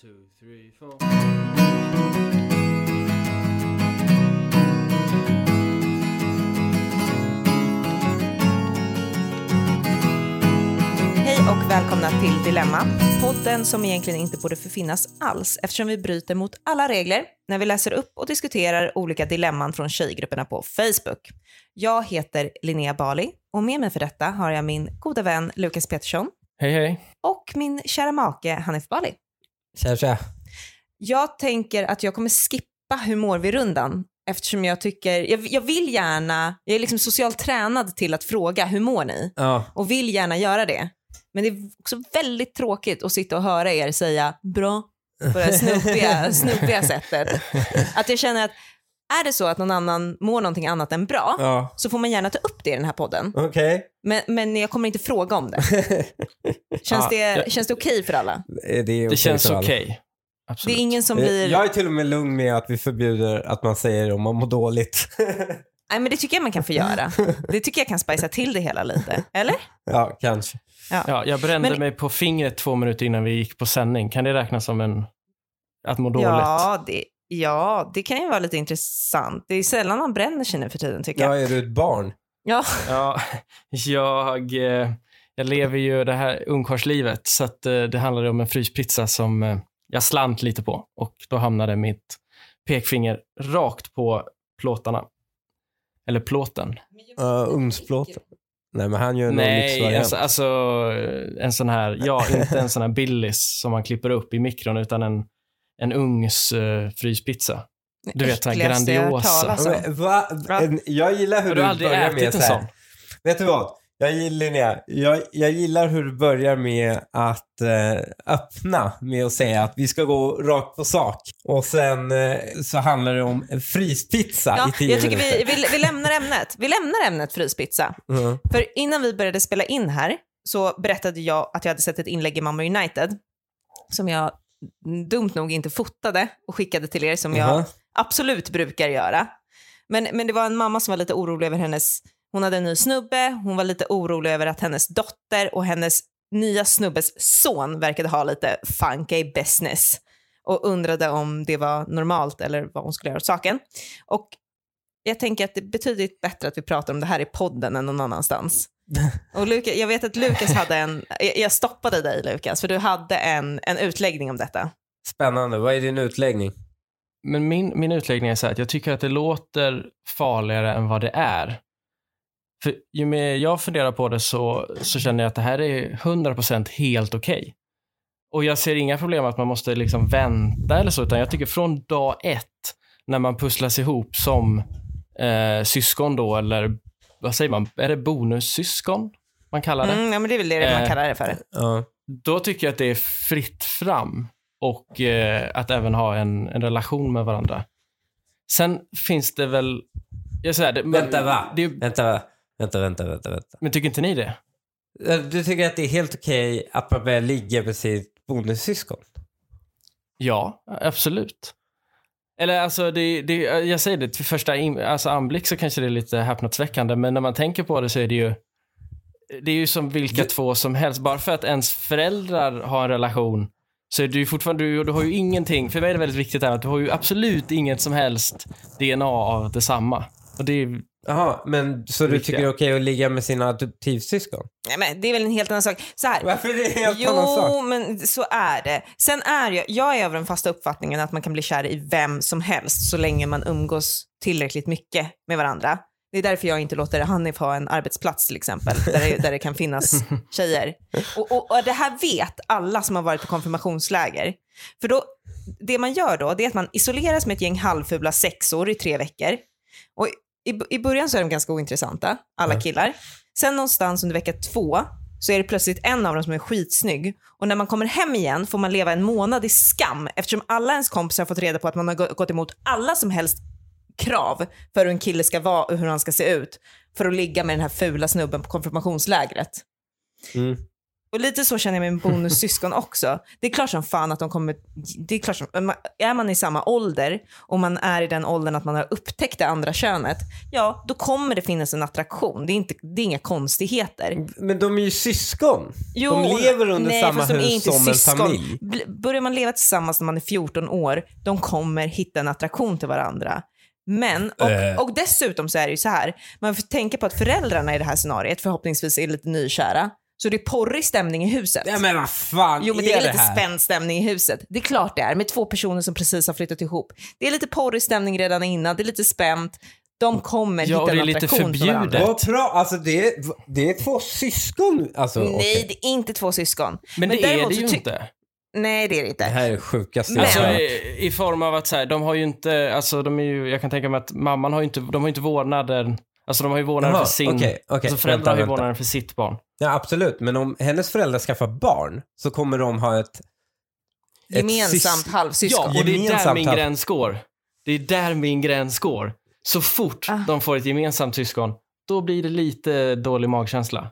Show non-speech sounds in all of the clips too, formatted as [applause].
two, three, four. Hej och välkomna till Dilemma, podden som egentligen inte borde förfinnas alls eftersom vi bryter mot alla regler när vi läser upp och diskuterar olika dilemman från tjejgrupperna på Facebook. Jag heter Linnea Bali och med mig för detta har jag min goda vän Lukas Petersson Hej hej. och min kära make Hanif Bali. Tja, tja. Jag tänker att jag kommer skippa hur mår vi-rundan eftersom jag tycker, jag, jag vill gärna, jag är liksom socialt tränad till att fråga hur mår ni? Ja, och vill gärna göra det. Men det är också väldigt tråkigt att sitta och höra er säga bra på det här [laughs] snuppiga sättet. Att jag känner att är det så att någon annan mår någonting annat än bra ja. så får man gärna ta upp det i den här podden. okej. Men, men jag kommer inte fråga om det. [laughs] Känns Ja, det, jag- känns det okej för alla? Det, är okej Det känns okej. Det Absolut. är ingen som Eh, blir... Jag är till och med lugn med att vi förbjuder att man säger om man mår dåligt. [laughs] Nej, men det tycker jag man kan få göra. Det tycker jag kan spicea till det hela lite. Eller? ja, kanske. Ja, jag brände Men- mig på fingret två minuter innan vi gick på sändning. Kan det räknas som en... Att må dåligt? Ja det, ja, det kan ju vara lite intressant. Det är sällan man bränner sig nu för tiden tycker jag. Ja, är du ett barn? Ja. Ja, jag, eh, jag lever ju det här ungkarlslivet så att eh, det handlade om en fryspizza som eh, jag slant lite på och då hamnade mitt pekfinger rakt på plåtarna. Eller plåten. Uh, ugnsplåten? Nej, men han gör någon Nej, lyxvariant. alltså, alltså en sån här, ja, inte en sån här Billis som man klipper upp i mikron utan en, en ugns eh, fryspizza. Du vet, här jag grandiosa. talas Ja, om. men, va? En- Jag gillar hur Har du du aldrig börjar med ätit en så här. sån? Vet du vad? Jag gillar, Linnea, jag, jag gillar hur du börjar med att eh, öppna med att säga att vi ska gå rakt på sak. Och sen eh, så handlar det om en fryspizza Ja, i tio jag tycker vi, vi, vi lämnar ämnet. Vi lämnar ämnet fryspizza. Mhm. För innan vi började spela in här så berättade jag att jag hade sett ett inlägg i Mamma United som jag dumt nog inte fotade och skickade till er som jag Mhm. absolut brukar göra. Men, men det var en mamma som var lite orolig över hennes, hon hade en ny snubbe, hon var lite orolig över att hennes dotter och hennes nya snubbes son verkade ha lite funky business och undrade om det var normalt eller vad hon skulle göra åt saken. Och jag tänker att det är betydligt bättre att vi pratar om det här i podden än någon annanstans. [laughs] Och Luka, jag vet att Lukas hade en, jag- stoppade dig Lukas, för du hade en, en utläggning om detta. Spännande. Vad är din utläggning? Men min, min utläggning är så här att jag tycker att det låter farligare än vad det är. För ju mer jag funderar på det så, så känner jag att det här är 100% helt okej. Och jag ser inga problem att man måste liksom vänta eller så, utan jag tycker från dag ett, när man pusslas ihop som eh, syskon då, eller vad säger man, är det bonussyskon man kallar det? Mm, ja, men det är väl det man Eh, kallar det för. Ja. Då tycker jag att det är fritt fram och eh, att även ha en, en relation med varandra. Sen finns det väl... Jag säger det, men- Vänta, va? Det, Vänta, va? Vänta, vänta, vänta, vänta. men tycker inte ni det? Eh, Du tycker att det är helt okej att man börjar ligga med sitt bonussyskon? Ja, absolut. Eller alltså, det, det, jag säger det, till första in, alltså anblick så kanske det är lite häpnadsväckande, men när man tänker på det så är det ju det är ju som vilka Du- två som helst. Bara för att ens föräldrar har en relation så är du fortfarande, du, du har ju ingenting, för mig är det väldigt viktigt här att du har ju absolut inget som helst DNA av detsamma. Och det är, Jaha, men så du tycker det är okej att ligga med sina adoptivsyskon? Nej, men det är väl en helt annan sak. Så här, Varför är det en helt annan Jo, sak? men så är det. Sen är jag, jag är över den fasta uppfattningen att man kan bli kär i vem som helst så länge man umgås tillräckligt mycket med varandra. Det är därför jag inte låter Hanif ha en arbetsplats till exempel, där det, där det kan finnas [laughs] tjejer. Och, och, och det här vet alla som har varit på konfirmationsläger. För då, det man gör då, det är att man isoleras med ett gäng halvfula sexor i tre veckor. Och i, i början så är de ganska ointressanta, alla Ja. killar. Sen någonstans under vecka två så är det plötsligt en av dem som är skitsnygg. Och när man kommer hem igen får man leva en månad i skam eftersom alla ens kompisar har fått reda på att man har gå- gått emot alla som helst krav för hur en kille ska vara och hur han ska se ut för att ligga med den här fula snubben på konfirmationslägret. Mm. Och lite så känner jag med [laughs] bonussyskon också. Det är klart som fan att de kommer, det är klart som, är man i samma ålder och man är i den åldern att man har upptäckt det andra könet, ja då kommer det finnas en attraktion. Det är, inte, det är inga konstigheter. Men de är ju syskon. Jo, de lever under nej, samma hus som en syskon. familj. Bl- Börjar man leva tillsammans när man är 14 år, de kommer hitta en attraktion till varandra. Men, och, Eh. och dessutom så är det ju så här, man får tänka på att föräldrarna i det här scenariet förhoppningsvis är lite nykära. Så det är porrig stämning i huset. Ja men vad fan Jo men det är lite här? spänd stämning i huset. Det är klart det är, med två personer som precis har flyttat ihop. Det är lite porrig stämning redan innan, det är lite spänt. De kommer Ja, och hitta det är en attraktion till varandra. förbjudet. Vad bra, alltså det är, det är två syskon. Alltså, Nej, okej. det är inte två syskon. Men, det är det ju inte. Nej, det är det inte. Det här är det sjukaste Men- Alltså, i, I form av att så här, de har ju inte, alltså de är ju, jag kan tänka mig att mamman har ju inte, de har ju inte vårdnaden, alltså de har ju vårdnaden Jaha, för sin, okej, okej, alltså föräldrar vänta, har ju vänta. vårdnaden för sitt barn. Ja, absolut. Men om hennes föräldrar skaffar barn så kommer de ha ett... ett Gemensamt sys- halvsyskon. Ja, och det är där min gräns går. Det är där min gräns går. Så fort Ah. de får ett gemensamt syskon, då blir det lite dålig magkänsla.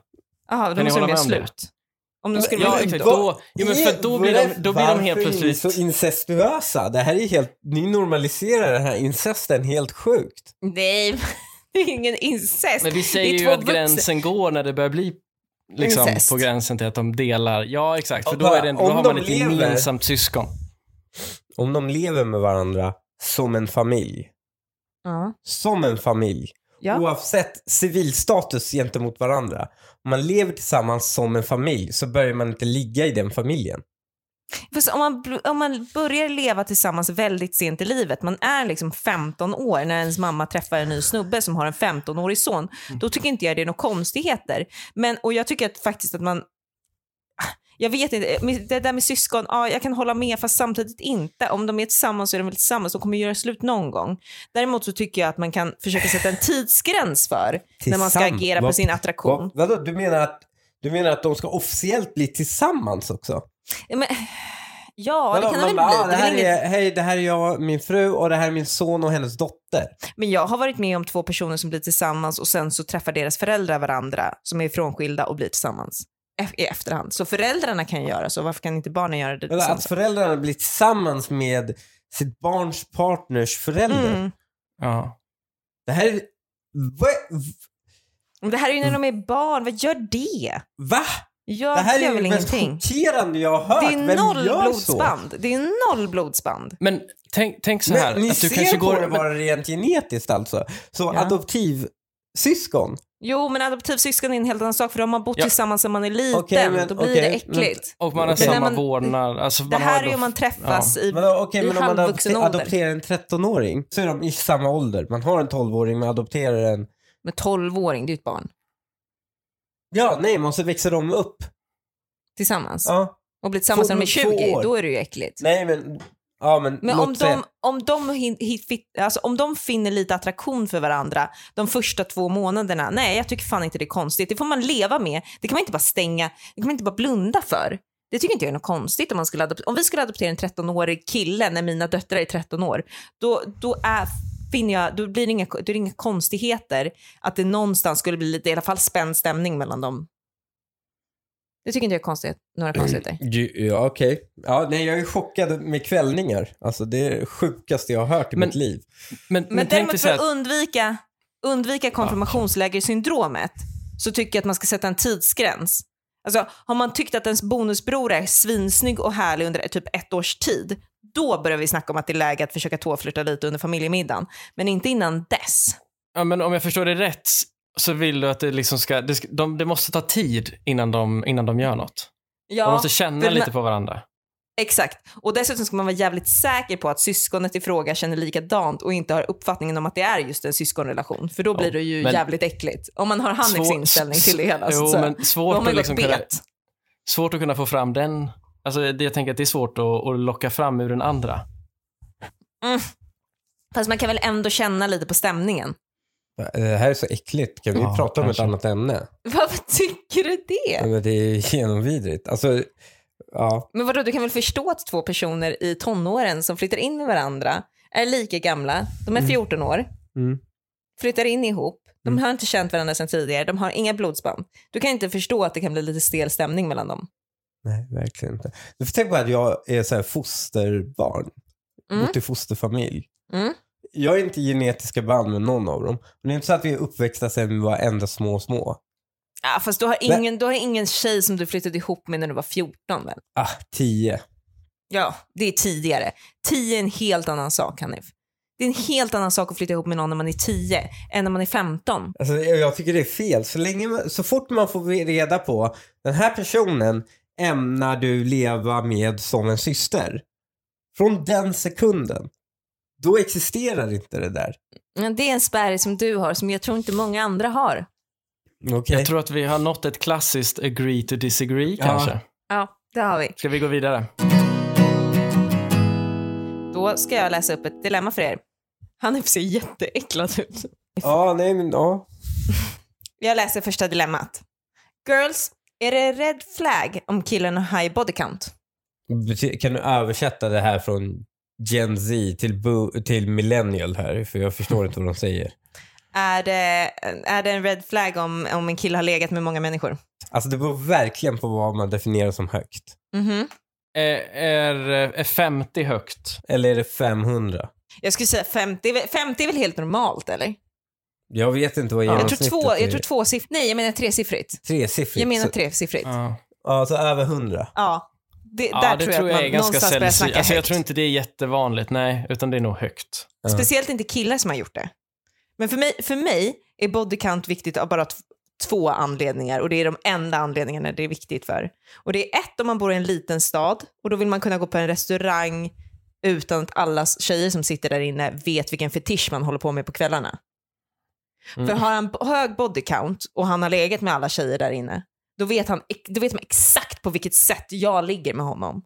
Jaha, då måste de göra slut. Om de skulle Ja, exakt. Då, jo, men för då blir de, då blir de helt Varför är ni plötsligt... så incestuösa? Det här är helt... Ni normaliserar den här incesten helt sjukt. Nej, [laughs] det är ingen incest. Men vi säger ju att vuxna- gränsen går när det börjar bli liksom Incest. på gränsen till att de delar. Ja, exakt. För då, är det, då om har de man ett lever- gemensamt syskon. Om de lever med varandra som en familj. Ja. Som en familj. Ja. Oavsett civilstatus gentemot varandra. Om man lever tillsammans som en familj så börjar man inte ligga i den familjen. Fast om, man, om man börjar leva tillsammans väldigt sent i livet, man är liksom 15 år när ens mamma träffar en ny snubbe som har en 15-årig son, då tycker inte jag det är några konstigheter. Men, och jag tycker att faktiskt att man jag vet inte, med- det där med syskon, ja, jag kan hålla med fast samtidigt inte. Om de är tillsammans så är de väl tillsammans, de kommer göra slut någon gång. Däremot så tycker jag att man kan försöka sätta en tidsgräns för när man ska agera på sin attraktion. Vad, vadå, du menar, att, du menar att de ska officiellt bli tillsammans också? Ja, Men, ja, det Vadå, kan det man väl bli. Det det är här inget- är, hej, det här är jag, min fru och det här är min son och hennes dotter. Men jag har varit med om två personer som blir tillsammans och sen så träffar deras föräldrar varandra som är frånskilda och blir tillsammans i efterhand. Så föräldrarna kan göra så, varför kan inte barnen göra det Eller tillsammans? att föräldrarna blir tillsammans med sitt barns partners förälder. Mm. Ja. Det här är... Va? Det här är ju när de är barn, vad gör det? Va? Jag det här är väl det mest chockerande jag har hört. Det är Vem noll blodsband. Det är noll blodsband. Men tänk, tänk så Så? här, Men ni att du ser kanske på går... det bara rent genetiskt alltså? Så Ja. adoptivsyskon? Jo, men adoptivsyskon är en helt annan sak för de har bott Ja. tillsammans sedan man är liten. Okej, men- Då blir okej, det äckligt. Och man har Okej. samma Men när vårdnad. Alltså, Det man här har är ju om man träffas i, Men, okej, i men om man halvvuxen adopter, ålder. adopterar en 13-åring så är de i samma ålder. Man har en 12-åring men adopterar en... med 12-åring, det är ju ett barn. Ja, nej, man så växer de upp. Tillsammans. Ja. Och blir tillsammans när de är Två- två 20, år. då är det ju äckligt. Nej, men... Ja, men, Men om de, om, de hin, hit, fit, alltså om de finner lite attraktion för varandra de första två månaderna, nej jag tycker fan inte det är konstigt. Det får man leva med. Det kan man inte bara stänga, det kan man inte bara blunda för. Det tycker inte jag är något konstigt om man skulle adoptera. Om vi skulle adoptera en 13-årig kille när mina döttrar är 13 år, då, då är finner jag, då blir det inga, då är det inga konstigheter att det någonstans skulle bli lite, i alla fall spänd stämning mellan dem. Det tycker inte jag är konstigt, några konstigheter. Ju- Ja, okej. Ja, nej, jag är chockad med kvällningar. Alltså, det är det sjukaste jag har hört i Men- mitt liv. Men, men, Men däremot för att undvika, undvika konfirmationslägersyndromet så tycker jag att man ska sätta en tidsgräns. Alltså, har man tyckt att ens bonusbror är svinsnygg och härlig under typ ett års tid, då börjar vi snacka om att det är läge att försöka tåflirta lite under familjemiddagen. Men inte innan dess. ja, men om jag förstår det rätt så vill du att det liksom ska, det, ska, de, det måste ta tid innan de, innan de gör något. Ja, de måste känna för- lite på varandra. Exakt. Och dessutom ska man vara jävligt säker på att syskonet i fråga känner likadant och inte har uppfattningen om att det är just en syskonrelation. För då blir det ju men- jävligt äckligt. Om man har Hanniks Svår- inställning till det hela. Jo, så, men svårt att, liksom kunna, svårt att kunna få fram den. Alltså, det, jag tänker att det är svårt att, att locka fram ur den andra. Fast man kan väl ändå känna lite på stämningen. Det här är så äckligt. Kan vi Ja, prata om kanske. ett annat ämne? Varför tycker du det? men det är [laughs] genomvidrigt. Alltså, ja. Men vadå, du kan väl förstå att två personer i tonåren som flyttar in med varandra är lika gamla, de är 14 år, Mm. flyttar in ihop, De har inte känt varandra sedan tidigare, de har inga blodsband. Du kan inte förstå att det kan bli lite stel stämning mellan dem. Nej, verkligen inte. Tänka på att jag är så här fosterbarn. Mm. Bott i fosterfamilj. Mm. Jag har inte genetiska band med någon av dem. Och det är inte så att vi är uppväxta sedan vi var ända små, små. Ja, fast du har, ingen, du har ingen tjej som du flyttade ihop med när du var 14 väl? Ah, tio. Ja, det är tidigare. 10 är en helt annan sak, Hanif. Det är en helt annan sak att flytta ihop med någon när man är 10 än när man är 15. Alltså, jag jag tycker det är fel. Så, länge, man- så fort man får reda på den här personen ämnar du leva med som en syster. Från den sekunden. Då existerar inte det där. Men det är en spärr som du har som jag tror inte många andra har. Okej? Jag tror att vi har nått ett klassiskt agree to disagree Ja. kanske. Ja, det har vi. Ska vi gå vidare? Då ska jag läsa upp ett dilemma för er. Hanif ser jätteäcklad ut. Ja, nej men ja. [laughs] Jag läser första dilemmat. Girls, är det red flag om killen har high body count? Kan du översätta det här från Gen Z till, bo- till millennial här? För jag förstår inte vad de säger. Är det, är det en red flag om, om en kille har legat med många människor? Alltså det beror verkligen på vad man definierar som högt. Mhm. Är, är, är 50 högt? Eller är det 500? Jag skulle säga 50, är väl- 50 är väl helt normalt eller? Jag vet inte vad Ja. Jag genomsnittet tror, två, är. jag tror tvåsiffrigt. Nej, jag menar tresiffrigt. Tresiffrigt. Jag menar tresiffrigt. Ja, Ja. ja, så över 100. det, Ja, där det tror tror jag jag att är man ganska någonstans börjar snacka sällsynt. Alltså, jag tror inte det är jättevanligt, nej, utan det är nog högt. Ja. Speciellt inte killar som har gjort det. Men för mig, för mig är body count viktigt av bara två anledningar och det är de enda anledningarna det är viktigt för. Och det är ett om man bor i en liten stad och då vill man kunna gå på en restaurang utan att alla tjejer som sitter där inne vet vilken fetisch man håller på med på kvällarna. Mm. För har han hög body count och han har legat med alla tjejer där inne, då vet, han, då vet man exakt på vilket sätt jag ligger med honom.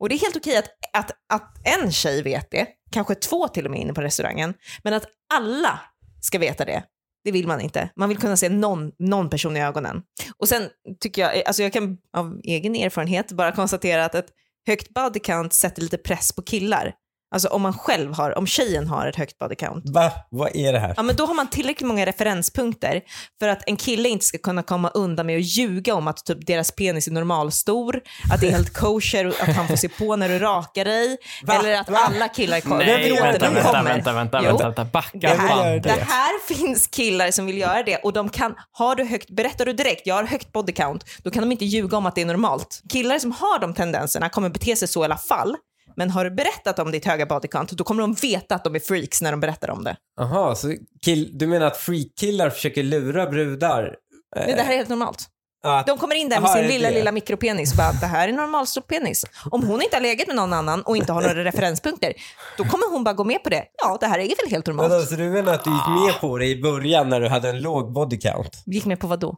Och det är helt okej att, att, att en tjej vet det, kanske två till och med inne på restaurangen, men att alla ska veta det, det vill man inte. Man vill kunna se någon, någon person i ögonen. Och sen tycker jag, alltså jag kan av egen erfarenhet bara konstatera att ett högt body count sätter lite press på killar. Alltså om man själv har, om tjejen har ett högt body count, Va? Vad är det här? Ja, men då har man tillräckligt många referenspunkter för att en kille inte ska kunna komma undan med att ljuga om att typ deras penis är normalstor, att det är helt kosher och att han får se på när du rakar dig, Va? eller att Va? alla killar kollar. Nej, vänta, vänta, det. vänta, vänta, vänta, Jo. vänta, Backa Det här, det här finns killar som vill göra det och de kan, har du högt, berättar du direkt, jag har högt body count, då kan de inte ljuga om att det är normalt. Killar som har de tendenserna kommer bete sig så i alla fall, men har du berättat om ditt höga body count, då kommer de veta att de är freaks när de berättar om det. Jaha, så kill, du menar att freakkillar försöker lura brudar? Men det här är helt normalt. Att, De kommer in där med sin lilla, det? lilla mikropenis och bara, det här är normalstor penis. Om hon inte har legat med någon annan och inte har några referenspunkter, då kommer hon bara gå med på det. Ja, det här är väl helt normalt. Så du menar att du gick med på det i början när du hade en låg body count? Gick med på vad då?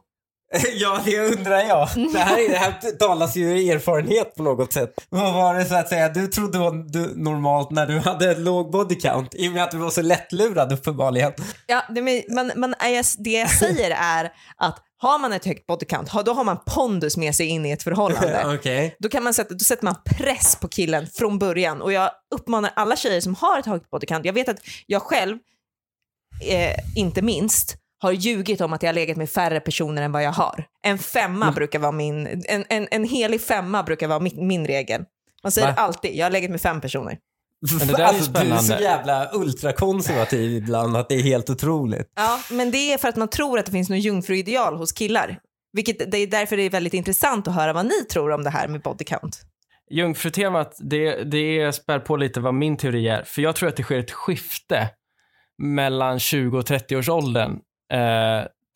[laughs] ja, det undrar jag. Det här, är, det här talas ju i erfarenhet på något sätt. Vad var det så att säga, du trodde var du, normalt när du hade en låg body count? I och med att du var så lättlurad uppenbarligen. Ja, det, men, man, det jag säger är att har man ett högt body count, då har man pondus med sig in i ett förhållande. [laughs] Okej. Då, kan man sätta, då sätter man press på killen från början. Och jag uppmanar alla tjejer som har ett högt body count, jag vet att jag själv, eh, inte minst, har ljugit om att jag har legat med färre personer än vad jag har. En femma Mm. brukar vara min, en, en, en helig femma brukar vara min, min regel. Man säger Va? alltid, jag har legat med fem personer. Men det där är alltså, du är så spännande. jävla ultrakonservativ ibland att det är helt otroligt. Ja, men det är för att man tror att det finns något jungfruideal hos killar. Vilket, det är därför det är väldigt intressant att höra vad ni tror om det här med body count. Jungfrutemat, det, det spär på lite vad min teori är. För jag tror att det sker ett skifte mellan 20 och 30-årsåldern. Eh,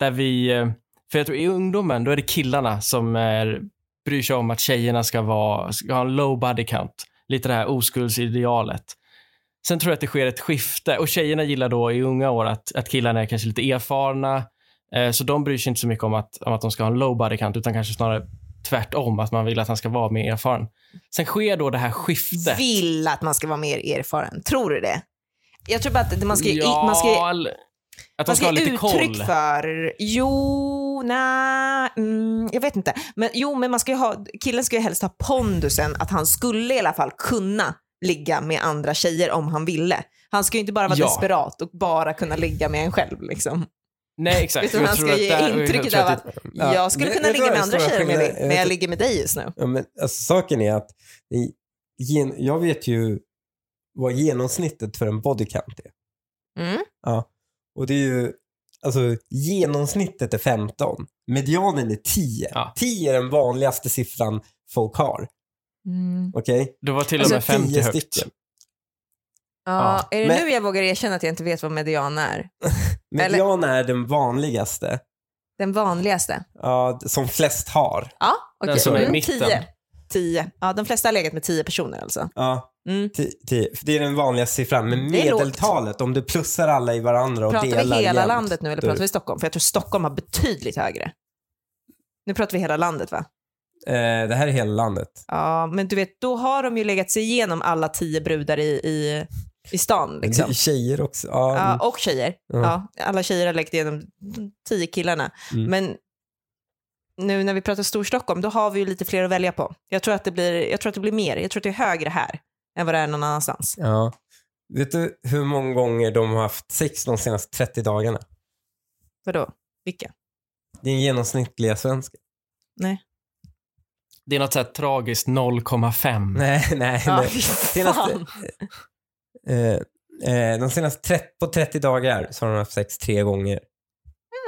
där vi, eh, för jag tror i ungdomen, då är det killarna som är, bryr sig om att tjejerna ska, vara, ska ha en low body count. Lite det här oskuldsidealet. Sen tror jag att det sker ett skifte och tjejerna gillar då i unga år att, att killarna är kanske lite erfarna. Eh, så de bryr sig inte så mycket om att, om att de ska ha en low body count utan kanske snarare tvärtom, att man vill att han ska vara mer erfaren. Sen sker då det här skiftet. Vill att man ska vara mer erfaren. Tror du det? Jag tror bara att man ska, ja, man ska, att man ska ska ha lite uttryck koll. för, jo, nej, mm, jag vet inte. Men, jo, men man ska ju ha, killen ska ju helst ha pondusen att han skulle i alla fall kunna ligga med andra tjejer om han ville. Han ska ju inte bara vara Ja. desperat och bara kunna ligga med en själv. Liksom. Nej, exakt. Jag han ska ge där- intrycket av att att Ja. jag skulle kunna du ligga med andra tjejer om jag vill, men jag ligger med dig just nu. Ja, men, alltså, saken är att gen, jag vet ju vad genomsnittet för en body count är. Mm. Ja. Och det är ju, alltså genomsnittet är 15. Medianen är 10. Ja. 10 är den vanligaste siffran folk har. Mm. Okej? Det var till Alltså, och med 50 10 högt. stycken. Ja, är det Men- nu jag vågar erkänna att jag inte vet vad median är? [laughs] Median är den vanligaste. Den vanligaste? Ja, som flest har. Ja, okej. som är i Mm, mitten. Tio. Ja, de flesta har legat med tio personer alltså. Ja, Mm. 10. För det är den vanligaste siffran. Men medeltalet, om du plussar alla i varandra och Pratar delar vi hela jämnt, landet nu eller pratar vi Stockholm? För jag tror Stockholm har betydligt högre. Nu pratar vi hela landet va? Eh, det här är hela landet. Ja, men du vet, då har de ju legat sig igenom alla tio brudar i, i, i stan. Liksom. tjejer också. Ja, Ja, och tjejer. Ja. Ja, alla tjejer har legat igenom tio killarna. Mm. Men nu när vi pratar Storstockholm, då har vi ju lite fler att välja på. Jag tror att det blir, jag tror att det blir mer. Jag tror att det är högre här än vad det är någon annanstans. Ja. Vet du hur många gånger de har haft sex de senaste 30 dagarna? Vadå? Vilka? Din genomsnittliga svenska. Nej. Det är något så här tragiskt 0,5. Nej, [laughs] nej. Ja, nej. Senaste, eh, eh, de senaste 30, på 30 dagar så har de haft sex tre gånger.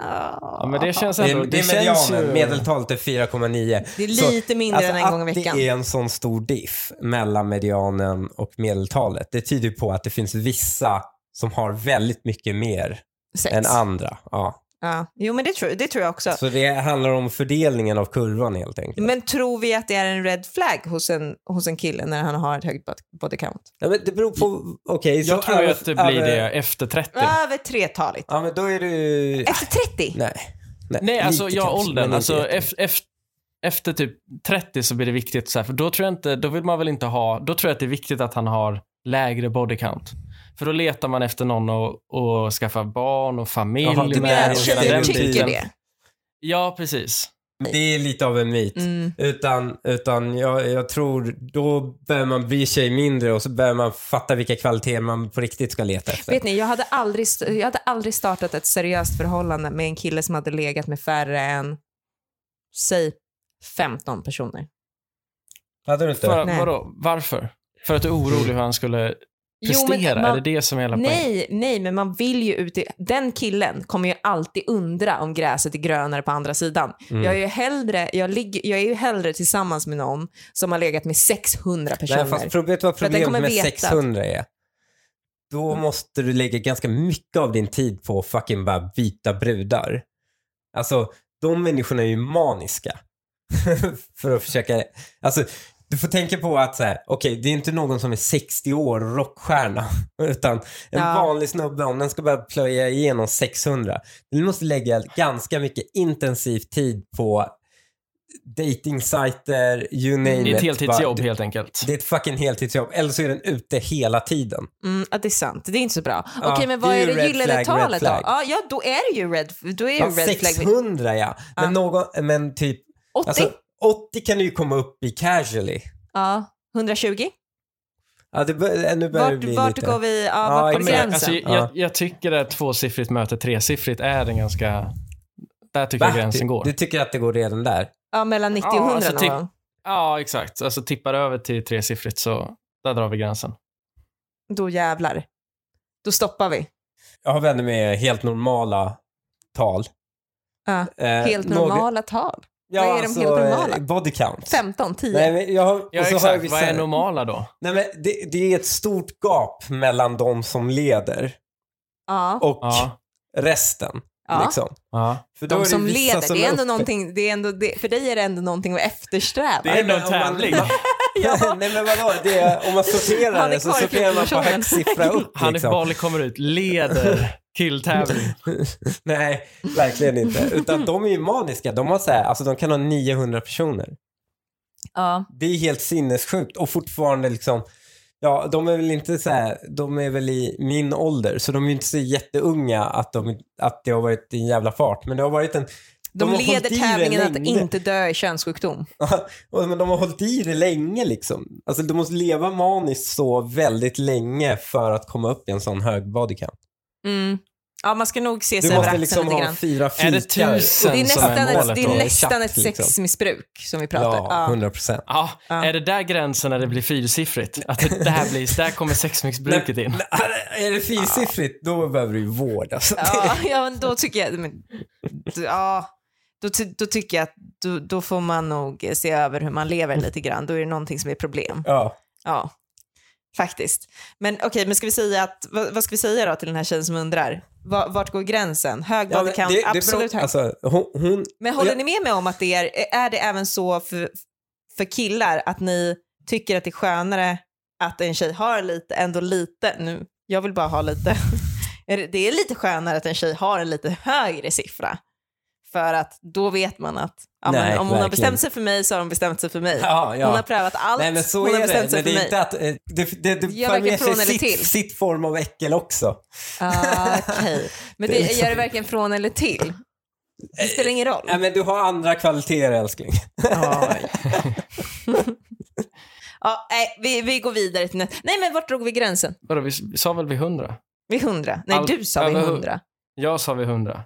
Ja, men det känns Det ändå... är, det är känns medianen. ju- Medeltalet är 4,9. Det är Så, lite mindre Alltså än en gång i att veckan. det är en sån stor diff mellan medianen och medeltalet, det tyder på att det finns vissa som har väldigt mycket mer Sex. än andra. Ja. Ja. Jo, men det tror, det tror jag också. Så det handlar om fördelningen av kurvan helt enkelt. Men tror vi att det är en red flag hos en, hos en kille när han har ett högt bod- body count? Ja, men det beror på, okej. så Jag tror över- att det blir över- det efter 30. Över tretaligt. Ja, men då är du... Efter 30? Nej. Nej, Nej, alltså lite ja, kanske, åldern. Alltså, jättemycket. ef, ef, efter typ 30 så blir det viktigt, så här, för då tror jag inte, då vill man väl inte ha, då tror jag att det är viktigt att han har lägre body count. För då letar man efter någon och, och skaffa barn och familj Jaha, det att ju tjejer den tycker biten. det? Ja, precis. Det är lite av en myt. Mm. Utan, utan jag, jag tror då börjar man bry sig mindre och så börjar man fatta vilka kvaliteter man på riktigt ska leta efter. Vet ni, jag hade, aldrig, jag hade aldrig startat ett seriöst förhållande med en kille som hade legat med färre än, säg 15 personer. Hade du inte? För, Nej. vadå, varför? För att du är orolig hur han skulle Jo, prestera? men man- är det det som är hela? Nej, nej, men man vill ju ut i... Den killen kommer ju alltid undra om gräset är grönare på andra sidan. Mm. Jag, är ju hellre, jag, ligger, jag är ju hellre tillsammans med någon som har legat med 600 personer. Nej, fast vet du vad problemet med veta att- 600 är? Då måste du lägga ganska mycket av din tid på fucking bara byta brudar. Alltså, de människorna är ju maniska. [laughs] För att försöka, alltså du får tänka på att så här, okej, det är inte någon som är 60 år och rockstjärna, [laughs] utan en Ja. vanlig snubbe, om den ska börja plöja igenom 600, du måste lägga ganska mycket intensiv tid på datingsajter, you name Det är ett it. heltidsjobb helt enkelt. det är ett fucking heltidsjobb, eller så är den ute hela tiden. Mm, det är sant. Det är inte så bra. Ja, Okej, men det vad är är ju det red gyllene flag, talet red då? flag. Ja, ja, då är det ju red, då är ju Ja, red flag. 600 ja. Men, någon, men typ, 80? alltså 80 kan du ju komma upp i casually. ja, 120? Ja, det bör, nu börjar det Vart, bli vart lite... går vi? Ja, Ja, vart går gränsen? Alltså, Ja. jag, jag tycker att tvåsiffrigt möte tresiffrigt är en ganska... Där tycker Va? jag gränsen du, går. du tycker att det går redan där? ja, mellan 90 och Ja, 100 alltså någon typ- gång. Ja, exakt. Alltså tippar det över till tresiffrigt så där drar vi gränsen. Då jävlar. Då stoppar vi. Jag har vänner med helt normala tal. Ja, Eh, Helt några- normala tal. Ja, Vad är de alltså, helt normala? eh, Body count. 15, 10. Nej, men jag har, Ja, och så har exakt. vi Vad är normala då? Nej, men det, det är ett stort gap mellan de som leder ja. och Ja. resten. Ja. Liksom. ja. För De det som vissa leder, som det är ändå uppe- någonting, det är ändå, det, för dig är det ändå någonting att eftersträva. Det är ändå en men om man- tävling. [laughs] Nej men vadå, det är, om man sorterar det så sorterar man på högst siffra upp Hanif liksom. Bali kommer ut, leder [laughs] killtävling. [laughs] Nej, verkligen inte. Utan de är ju maniska. De har så här, alltså de kan ha 900 personer. Ja. Det är helt sinnessjukt och fortfarande liksom Ja, de är väl inte så här, de är väl i min ålder, så de är ju inte så jätteunga att, de, att det har varit en jävla fart. Men det har varit en... De, har leder tävlingen att länge. inte dö i könssjukdom. [laughs] Men de har hållit i det länge liksom. Alltså du måste leva maniskt så väldigt länge för att komma upp i en sån hög body count. Mm. Ja, man ska nog se Du sig över måste axeln liksom lite grann. fyra Är det fikar. tusen Det är som nästan, är ett, det är nästan ett liksom. sexmissbruk som vi pratar om. Ja, 100 procent. Ja, Ja. är det där gränsen när det blir fyrsiffrigt? Att det, här blir, där kommer sexmissbruket in? Är det fyrsiffrigt, då behöver du ju vård. Alltså. Ja, ja men då tycker jag... Men, ja, då, ty, då tycker jag att då, då får man nog se över hur man lever lite grann. Då är det någonting som är problem. Ja. Ja, faktiskt. Men okej, men ska vi säga att, vad, vad ska vi säga då till den här tjejen som undrar? Va- Vart går gränsen? Hög Ja, men bodycount, det- det beror- absolut hög. Alltså, hon, hon, men håller jag- ni med mig om att det är, är det även så för, för killar att ni tycker att det är skönare att en tjej har lite, ändå lite, nu, jag vill bara ha lite, [laughs] det- det är lite skönare att en tjej har en lite högre siffra. För att då vet man att ja, men Nej, om hon har verkligen. bestämt sig för mig så har hon bestämt sig för mig. Ja, ja. Hon har prövat allt, Nej men så hon har är det. bestämt sig Men för mig. inte att, eh, det, det, det Gör för med från sig eller sitt, till. sitt form av äckel också. Ah, Okej, men [laughs] Det gör det varken från eller till? Det spelar ingen roll. Nej men du har andra kvaliteter älskling. [laughs] Ja, nej, vi, vi går vidare till nästa. Nej, men vart drog vi gränsen? Vadå, vi vi sa väl vid 100? Vid 100? Nej, Allt du sa vid över hu- 100. Jag sa vid 100.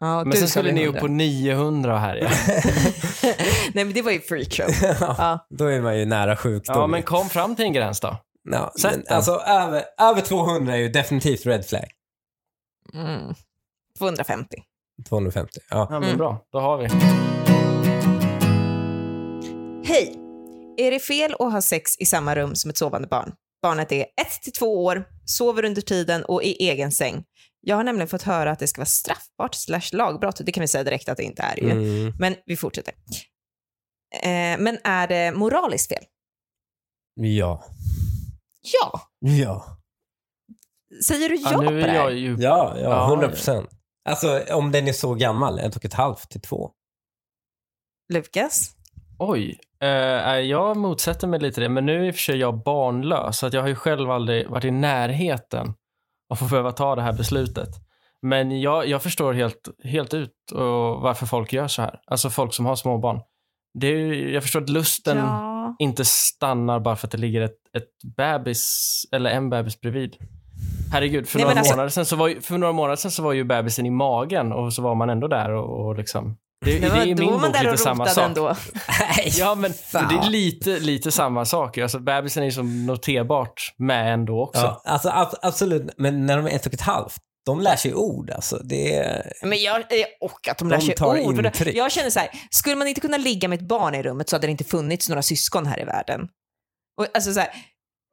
Ja, Men du sen skulle ni 100. upp på 900 här ja. [laughs] Nej, men det var ju freakshow. [laughs] ja, Ja. Då är man ju nära sjukdom. Ja, men kom fram till en gräns då. Ja, Sätt men den. alltså över, över 200 är ju definitivt red flag. Mm. 250. 250. Ja. Ja, men Mm. bra. Då har vi. Hej! Är det fel att ha sex i samma rum som ett sovande barn? Barnet är 1 till 2 år, sover under tiden och i egen säng. Jag har nämligen fått höra att det ska vara straffbart slash lagbrott. Det kan vi säga direkt att det inte är ju. Mm. Men vi fortsätter. Eh, men är det moraliskt fel? Ja. Ja. Ja. Säger du ja, Ja, på nu det är här? jag ju... Ja, ja, Ja, 100 procent. Alltså om den är så gammal, ett och ett halvt till två. Lukas? Oj. Eh, jag motsätter mig lite det, men nu är i och för sig jag barnlös, så att jag har ju själv aldrig varit i närheten att få behöva ta det här beslutet. Men jag, jag förstår helt, helt ut och varför folk gör så här. Alltså folk som har småbarn. Det är, jag förstår att lusten Ja. inte stannar bara för att det ligger ett, ett bebis eller en bebis bredvid. Herregud, för, Nej, några alltså- månader sedan så var för några månader sedan så var ju bebisen i magen och så var man ändå där och, och liksom... Det, det, Det är i då min man bok där lite och samma sak. ändå. Ja, men Fan. det är lite, lite samma sak. Alltså, bebisen är ju som noterbart med ändå också. Ja, alltså ab- absolut, men när de är ett och ett halvt, de lär sig ord alltså. Det är... Men jag, eh, och att de, De lär sig tar ord. För intryck. Jag känner så här, skulle man inte kunna ligga med ett barn i rummet så hade det inte funnits några syskon här i världen. Och, alltså så här,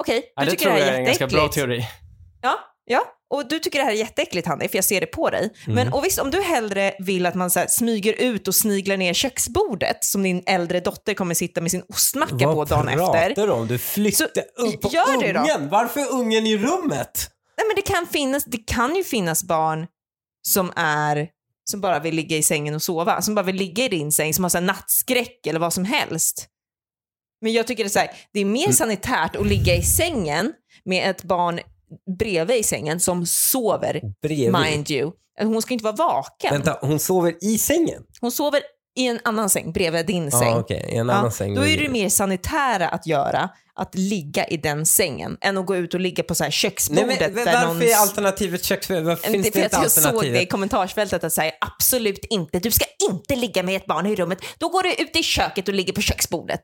okej, Ja, du det tycker tror det jag här är är en ganska bra jätteäckligt. teori. Ja, ja. Och du tycker det här är jätteäckligt Hanif, för jag ser det på dig. Mm. Men och visst, om du hellre vill att man så här, smyger ut och sniglar ner köksbordet som din äldre dotter kommer sitta med sin ostmacka på dagen efter. pratar du om? Du flyttar upp på gör det då. ungen. Varför är ungen i rummet? Nej, men det kan, finnas, det kan ju finnas barn som är som bara vill ligga i sängen och sova, som bara vill ligga i din säng, som har så här nattskräck eller vad som helst. Men jag tycker det är, här, det är mer Mm. sanitärt att ligga i sängen med ett barn bredvid i sängen som sover, Bredvid. mind you. Hon ska inte vara vaken. Vänta, hon sover i sängen? Hon sover i en annan säng, bredvid din säng. Ja, okej. I en Ja, annan säng. Då är det mer sanitära att göra, att ligga i den sängen, än att gå ut och ligga på så här Nej, köksbordet. men, där varför någon... är alternativet köksbordet? Varför finns det för inte att jag såg det i alternativet? kommentarsfältet att säga absolut inte, du ska inte ligga med ett barn i rummet. Då går du ut i köket och ligger på köksbordet.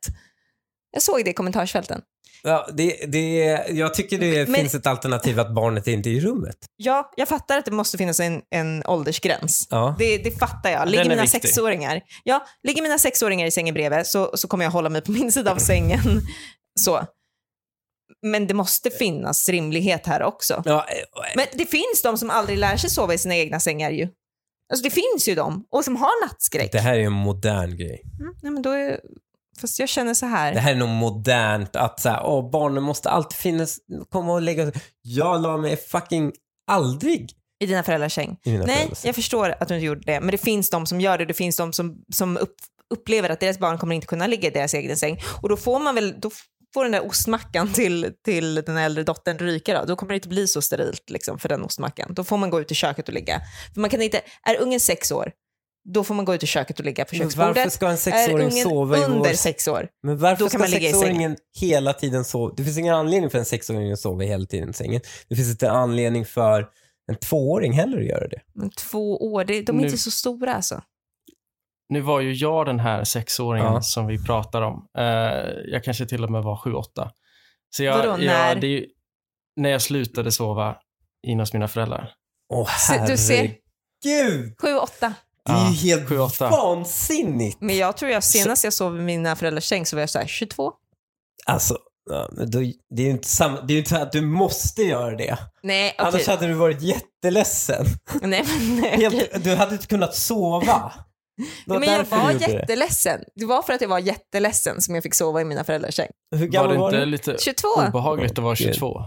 Jag såg det i kommentarsfälten. Ja, det, det, jag tycker det Men- finns ett alternativ att barnet inte är i rummet. Ja, jag fattar att det måste finnas en, en åldersgräns. Ja. Det, det fattar jag. Ligger mina viktig. sexåringar, ja, ligger mina sexåringar i sängen bredvid så, så kommer jag hålla mig på min sida av sängen. Så. Men det måste finnas rimlighet här också. Ja, Men det finns de som aldrig lär sig sova i sina egna sängar ju. Alltså det finns ju de, och som har nattskräck. det här är en modern grej. Mm, nej, men då är, fast jag känner så här. Det här är nog modernt att så här, åh, barnen måste alltid finnas, komma och lägga Jag la mig fucking aldrig I dina föräldrars säng. mina Nej, föräldrars säng. jag förstår att du inte gjorde det, men det finns de som gör det. Det finns de som, som upp, upplever att deras barn kommer inte kunna ligga i deras egen säng. Och då får man väl, då får den där ostmackan till, till den äldre dottern ryka då. Då kommer det inte bli så sterilt liksom, för den ostmackan. Då får man gå ut i köket och ligga. För man kan inte, är ungen sex år, då får man gå ut i köket och ligga på Men köksbordet. varför ska en sexåring ungen sova i under sex år, Men varför då kan ska man ligga i sexåringen hela tiden sova? Det finns ingen anledning för en sexåring att sova hela tiden i sängen. Det finns inte en anledning för en tvååring heller att göra det. Men två år, det, de är Nu- inte så stora alltså. Nu var ju jag den här sexåringen Ja. som vi pratar om. Eh, jag kanske till och med var sju, åtta. Så jag, Vadå, när? Jag, det är ju, när jag slutade sova in hos mina föräldrar. Åh ser- herregud! Sju, åtta. Det är ju helt sju, åtta. vansinnigt. Men jag tror jag senast jag sov i mina föräldrars säng så var jag så här 22. Alltså, ja, men då, det är ju inte, samma, det är ju inte så att du måste göra det. Nej, okej. Annars hade du varit jätteledsen. Nej, men, [laughs] nej, okej. Helt, du hade inte kunnat sova. Det var men jag därför var du gjorde det. jätteledsen. Det var för att jag var jätteledsen som jag fick sova i mina föräldrars säng. Hur Var gammal det var, inte du? lite 22. obehagligt att vara Åh, gud. 22?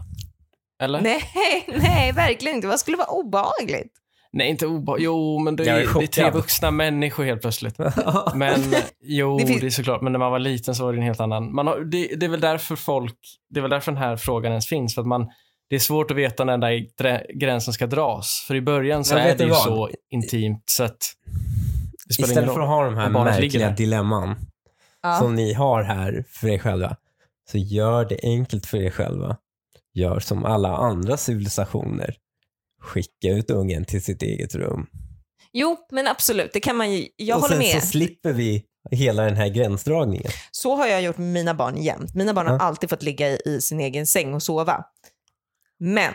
Eller? Nej, [laughs] nej, verkligen inte. Vad skulle vara obehagligt? Nej, inte obehagligt. Jo, men det är det är tre vuxna människor helt plötsligt. [laughs] Men jo, Det det, finns- är såklart. Men när man var liten så var det en helt annan. Man har, det, det är väl därför folk, det är väl därför den här frågan ens finns. För att man, det är svårt att veta när den där grä- gränsen ska dras. För i början så är det ju vad? så intimt så att det spelar Istället för att ha de här märkliga dilemman Ja. som ni har här för er själva, så gör det enkelt för er själva. Gör som alla andra civilisationer. Skicka ut ungen till sitt eget rum. Jo, men absolut, det kan man ju. Jag och håller sen med. så slipper vi hela den här gränsdragningen. Så har jag gjort med mina barn jämt. Mina barn har Ja. alltid fått ligga i, i sin egen säng och sova. Men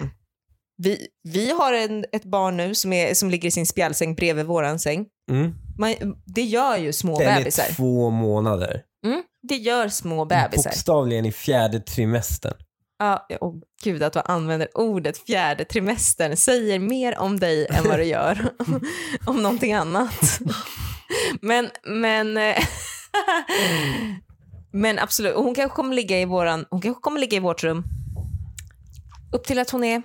vi, vi har en, ett barn nu som, är, som ligger i sin spjälsäng bredvid våran säng. Mm. Man, det gör ju små Den är bebisar. två månader. Mm, det gör små bebisar. Bokstavligen i fjärde trimestern. Ja, och gud att du använder ordet fjärde trimestern säger mer om dig än vad det gör [laughs] om någonting annat. Men, men, eh, men absolut, hon kanske kommer ligga i våran, hon kanske kommer ligga i vårt rum upp till att hon är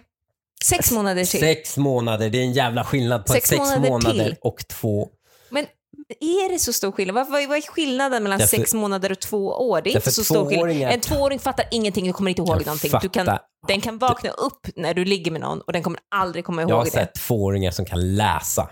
sex månader till. Sex månader, det är en jävla skillnad på Sex sex månader månader och två. Är det så stor skillnad? Vad, vad, är skillnaden mellan Därför- sex månader och två år? Det är inte så stor skillnad. En tvååring fattar ingenting och kommer inte ihåg någonting. Du kan, den kan vakna upp när du ligger med någon och den kommer aldrig komma ihåg Jag har det. sett tvååringar som kan läsa.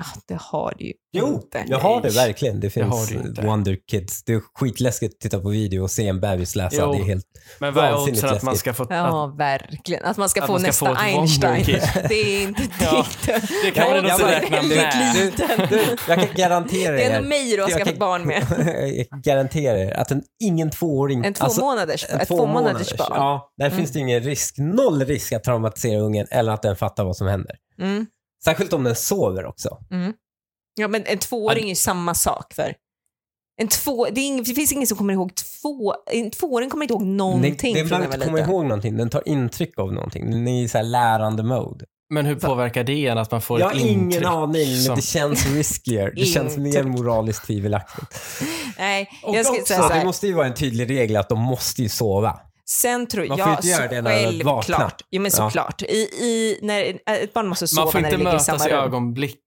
Ah, det har du ju Jo, inte. jag har det verkligen. Det Det finns du inte. Wonder Kids. Det är skitläskigt att titta på video och se en bebis läsa. Jo. Det är helt... Men vad är oddsen att man läskigt. ska få... Ja, verkligen. Att man ska Att få man ska nästa få Einstein. [laughs] Det är inte [laughs] Ja, dikt. det kan man nog bara- räkna med. liten. Du, jag kan garantera Det är er. ändå mig du har jag skaffat barn med. [laughs] jag kan garantera er att en, ingen tvååring... En två alltså, månaders, en ett två två månaders månaders, barn. Ja, där finns det ingen risk. Noll risk att traumatisera ungen eller att den fattar vad som händer. Mm. Särskilt om den sover också. Ja, men en tvååring är ju samma sak för. En två, det, är ing, det finns ingen som kommer ihåg två... En tvååring kommer inte ihåg någonting när den var inte komma ihåg någonting. Den tar intryck av någonting. Den är i så här lärande mode. Men hur påverkar det en att man får Jag har ett intryck? ingen aning, men som- det känns riskier. Det känns mer moraliskt tvivelaktigt. Nej, Och jag skulle också, säga så det här. måste ju vara en tydlig regel att de måste ju sova. Sen tror Man får jag, inte göra det när de vaknar. självklart. Jo men Ja. såklart. I, i, när, ett barn måste sova Man får när inte det ligger i samma mötas i rum. ögonblick.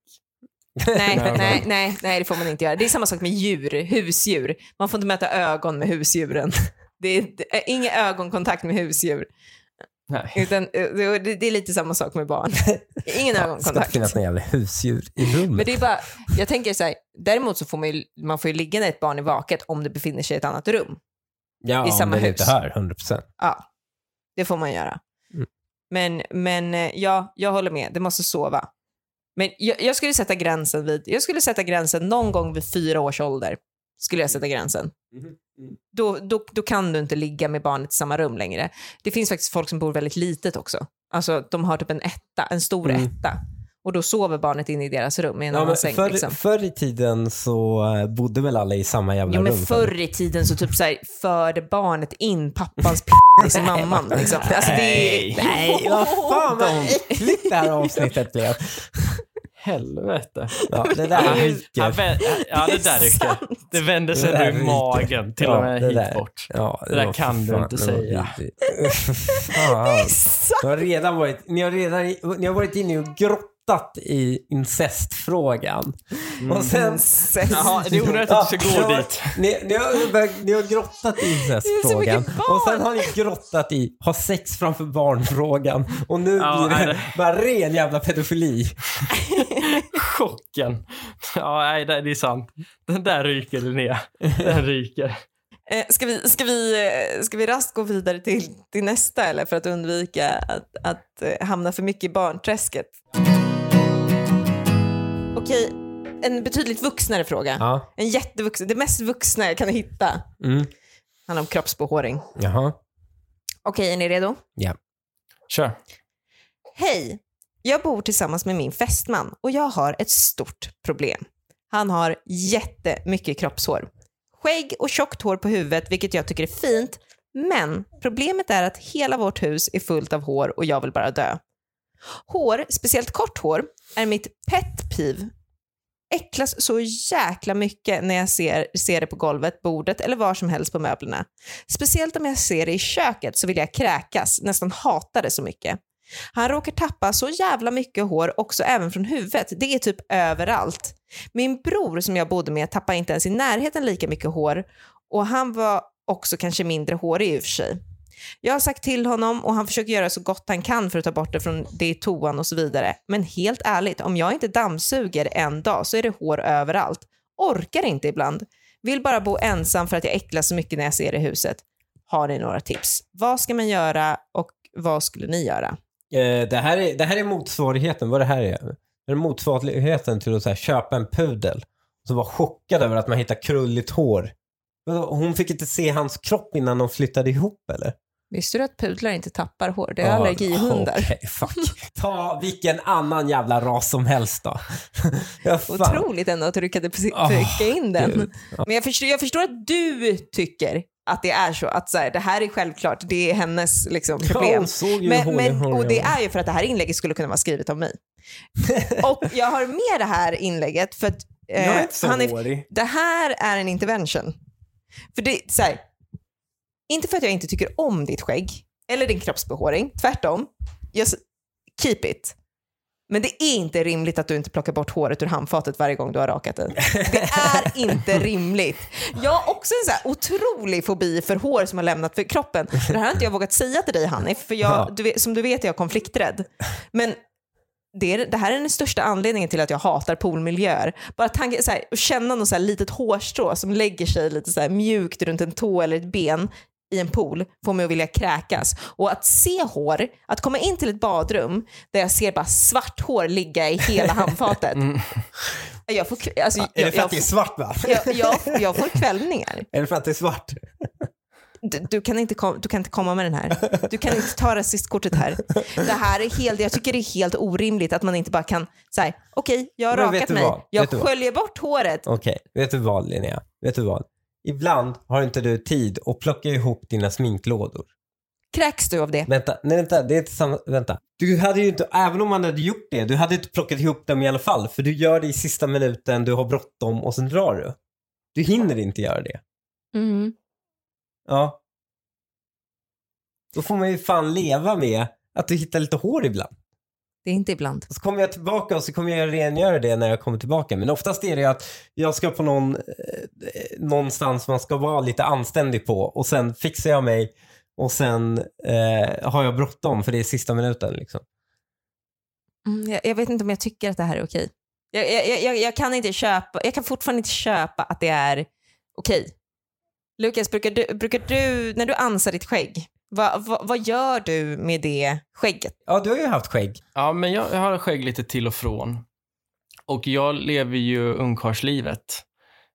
Nej, [laughs] nej, nej, nej, det får man inte göra. Det är samma sak med djur, husdjur. Man får inte möta ögon med husdjuren. [laughs] Det är, det är ingen ögonkontakt med husdjur. Nej. Utan, eh, det, det är lite samma sak med barn. [laughs] Ingen Ska det ögonkontakt. finnas några jävla husdjur i rummet? Men det är bara, jag tänker så här, däremot så får man ju, man får ju ligga när ett barn är vaket om det befinner sig i ett annat rum. Ja, i om samma den hus. inte hör, 100%. Ja, det får man göra. Mm. Men, men eh, ja, jag håller med, det måste sova. Men jag, jag skulle sätta gränsen vid, jag skulle sätta gränsen någon gång vid fyra års ålder. Skulle jag sätta gränsen. Då, då, då kan du inte ligga med barnet i samma rum längre. Det finns faktiskt folk som bor väldigt litet också. Alltså de har typ en etta, en stor Mm. etta. Och då sover barnet inne i deras rum i en Ja, annan men säng. förr, liksom. förr i tiden så eh, bodde väl alla i samma jävla Jo men rum? förr i tiden så typ så här, förde barnet in pappans [laughs] p i mamman. Liksom. Alltså, det är... Nej, vad fan vad äckligt det här avsnittet blev. Helvete. Ja, det där Han, ryker. vä- ja, det där ryker. Det vände sig Det där ur ryker. magen, till Ja, och med det hit där. bort. Ja, Det där var kan du inte det var säga. vidrigt. [laughs] Fan. Du har redan varit, ni har redan ni har varit inne och grottat i incestfrågan. Och sen... Jaha, det är onödigt att du ska ni gå har- dit. Ni, ni, har, ni har grottat i incestfrågan. Och sen har ni grottat i ha sex framför barn-frågan. Och nu Ja, blir nej, det bara ren jävla pedofili. [laughs] Chocken. Ja, nej, det det är sant. Den där ryker, Linnea. Den ryker. Eh, ska, vi, ska, vi, eh, ska vi raskt gå vidare till, till nästa eller för att undvika att, att eh, hamna för mycket i barnträsket? Okej, en betydligt vuxnare fråga. Ja. En jättevuxen, det mest vuxna jag kan hitta. Mm. handlar om kroppsbehåring. Jaha. Okej, är ni redo? Ja. Kör. Hej! Jag bor tillsammans med min fästman och jag har ett stort problem. Han har jättemycket kroppshår. Skägg och tjockt hår på huvudet, vilket jag tycker är fint. Men problemet är att hela vårt hus är fullt av hår och jag vill bara dö. Hår, speciellt kort hår, är mitt pet peeve. Äcklas så jäkla mycket när jag ser, ser det på golvet, bordet eller var som helst på möblerna. Speciellt om jag ser det i köket så vill jag kräkas, nästan hatar det så mycket. Han råkar tappa så jävla mycket hår också även från huvudet. Det är typ överallt. Min bror som jag bodde med tappade inte ens i närheten lika mycket hår och han var också kanske mindre hårig i och för sig. Jag har sagt till honom och han försöker göra så gott han kan för att ta bort det från det i toan och så vidare. Men helt ärligt, om jag inte dammsuger en dag så är det hår överallt. Orkar inte ibland. Vill bara bo ensam för att jag äcklas så mycket när jag ser det i huset. Har ni några tips? Vad ska man göra och vad skulle ni göra? Eh, det, här är, det här är motsvarigheten, vad det här är. Det är motsvarigheten till att så här, köpa en pudel. Och var vara chockad över att man hittar krulligt hår. Hon fick inte se hans kropp innan de flyttade ihop eller? Visste du att pudlar inte tappar hår? Det är Ja, allergihundar. Okej, fuck. Ta vilken annan jävla ras som helst då. [laughs] ja. Otroligt ändå att du lyckades Åh, trycka in den. Gud. Men jag förstår, jag förstår att du tycker att det är så. Att så här, det här är självklart, det är hennes liksom, Ja, problem. hon såg ju Men, men, och det är ju för att det här inlägget skulle kunna vara skrivet av mig. [laughs] och jag har med det här inlägget för att eh, Jag är inte så han är, hårig. det här är en intervention. För det, så här, inte för att jag inte tycker om ditt skägg eller din kroppsbehåring, tvärtom. Just keep it. Men det är inte rimligt att du inte plockar bort håret ur handfatet varje gång du har rakat dig. Det är inte rimligt. Jag har också en så otrolig fobi för hår som har lämnat för kroppen. Det här har inte jag vågat säga till dig Hanif, för jag, Ja. du som du vet är jag konflikträdd. Men det, är, det här är den största anledningen till att jag hatar poolmiljöer. Bara tanken, så här, att känna något så här litet hårstrå som lägger sig lite så mjukt runt en tå eller ett ben i en pool får mig att vilja kräkas. Och att se hår, att komma in till ett badrum där jag ser bara svart hår ligga i hela [laughs] handfatet. Jag får, alltså, Är det för jag, att det är svart va? jag, jag, jag får kvällningar. [laughs] Är det för att det är svart? Du, du, kan inte kom, du kan inte komma med den här. Du kan inte ta rasistkortet här. Det här är helt, jag tycker det är helt orimligt att man inte bara kan säga okej, jag har Men rakat mig, vad? jag sköljer bort håret. Okej, vet du vad Linnea? Vet du vad? Ibland har inte du tid att plocka ihop dina sminklådor. Kräks du av det? Vänta, nej vänta, det är inte samma, vänta. Du hade ju inte, även om man hade gjort det, du hade inte plockat ihop dem i alla fall. För du gör det i sista minuten, du har bråttom och sen drar du. Du hinner inte göra det. Mm. Ja. Då får man ju fan leva med att du hittar lite hår ibland. Det är inte ibland. Och så kommer jag tillbaka och så kommer jag rengöra det när jag kommer tillbaka. Men oftast är det att jag ska på någon, eh, någonstans man ska vara lite anständig på och sen fixar jag mig och sen eh, har jag bråttom för det är sista minuten liksom. Mm, jag, jag vet inte om jag tycker att det här är okej. Jag, jag, jag, jag, kan inte köpa, jag kan fortfarande inte köpa att det är okej. Lukas, brukar du, brukar du, när du ansar ditt skägg, vad, vad, vad gör du med det skägget? Ja, du har ju haft skägg. Ja, men jag, jag har skägg lite till och från. Och jag lever ju ungkarlslivet.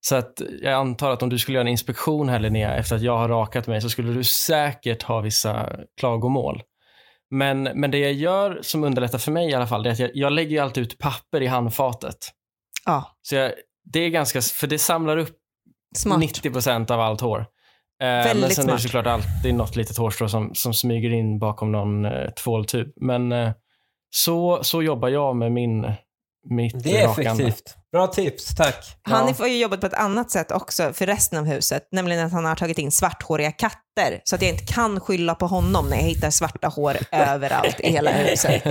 Så att jag antar att om du skulle göra en inspektion här Linnea, efter att jag har rakat mig, så skulle du säkert ha vissa klagomål. Men, men det jag gör som underlättar för mig i alla fall, det är att jag, jag lägger ju alltid ut papper i handfatet. Ja, Så jag, det är ganska, för det samlar upp smart. 90% av allt hår. Eh, men Väldigt sen är det smart. såklart alltid något litet hårstrå som, som smyger in bakom någon eh, tvåltub. Men eh, så, så jobbar jag med min, mitt Det är rakande. effektivt. Bra tips, tack. Hanif har ju jobbat på ett annat sätt också för resten av huset, nämligen att han har tagit in svarthåriga katter så att jag inte kan skylla på honom när jag hittar svarta hår [laughs] överallt i hela huset.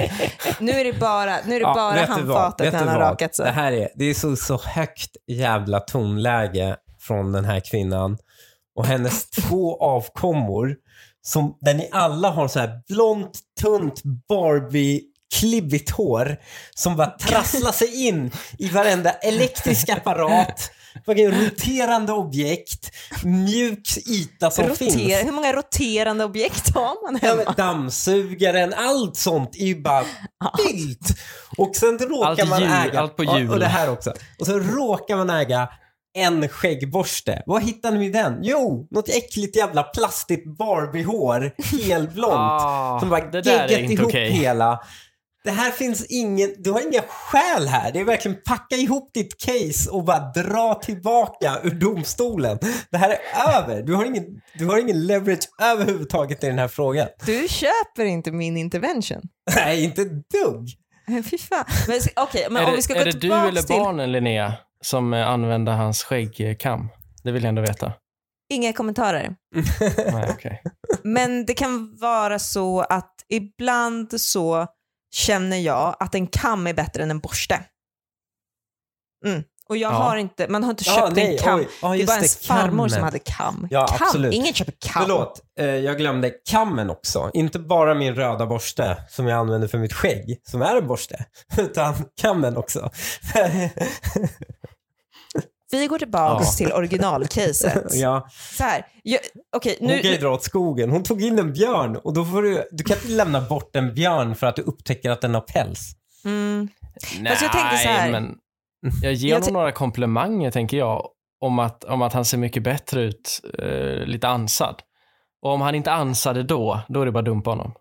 Nu är det bara, nu är det Ja, bara handfatet när han har rakat sig. Det här är, det är så, så högt jävla tonläge från den här kvinnan och hennes två avkommor som, där ni alla har så här blont, tunt Barbie klibbigt hår som bara trasslar sig in i varenda elektrisk apparat, roterande objekt, mjuk yta som finns. Rotera, hur många roterande objekt har man Ja, hemma? men dammsugaren, allt sånt är ju bara fyllt. Och sen råkar Allt man äga, allt på Ja, hjul. och det här också. Och så råkar man äga en skäggborste. Vad hittade ni i den? Jo, något äckligt jävla plastigt Barbie-hår, helblont, [laughs] Ah, som bara det där är geggat ihop okej. hela. Det här finns ingen, du har inga skäl här. Det är verkligen packa ihop ditt case och bara dra tillbaka ur domstolen. Det här är över. Du har ingen, du har ingen leverage överhuvudtaget i den här frågan. Du köper inte min intervention. Nej, inte dugg. Fy fan. Men, okej, men är om det, vi ska är gå det du eller till... barnen, Linnea, som eh, använde hans skäggkam? Det vill jag ändå veta. Inga kommentarer. [laughs] Nej, okej. Men det kan vara så att ibland så känner jag att en kam är bättre än en borste. Mm. Och jag Ja. har inte, man har inte Ja, köpt nej, en kam. oj. Ja, det är just bara det, ens farmor som kammen. hade kam. Ja, kam. absolut. Ingen köper kam. Förlåt, eh, jag glömde kammen också. Inte bara min röda borste som jag använder för mitt skägg, som är en borste, [laughs] utan kammen också. [laughs] Vi går tillbaka Ja. till originalcaset. [laughs] ja, Så här, jag, okej, hon nu, kan ju dra åt skogen. Hon tog in en björn och då får du, du kan inte lämna bort en björn för att du upptäcker att den har päls. mm, Nej, Fast jag tänkte så här- men jag ger Jag honom några komplimanger, tänker jag, om att, om att han ser mycket bättre ut, eh, lite ansad. Och om han inte ansade då, då är det bara att dumpa honom.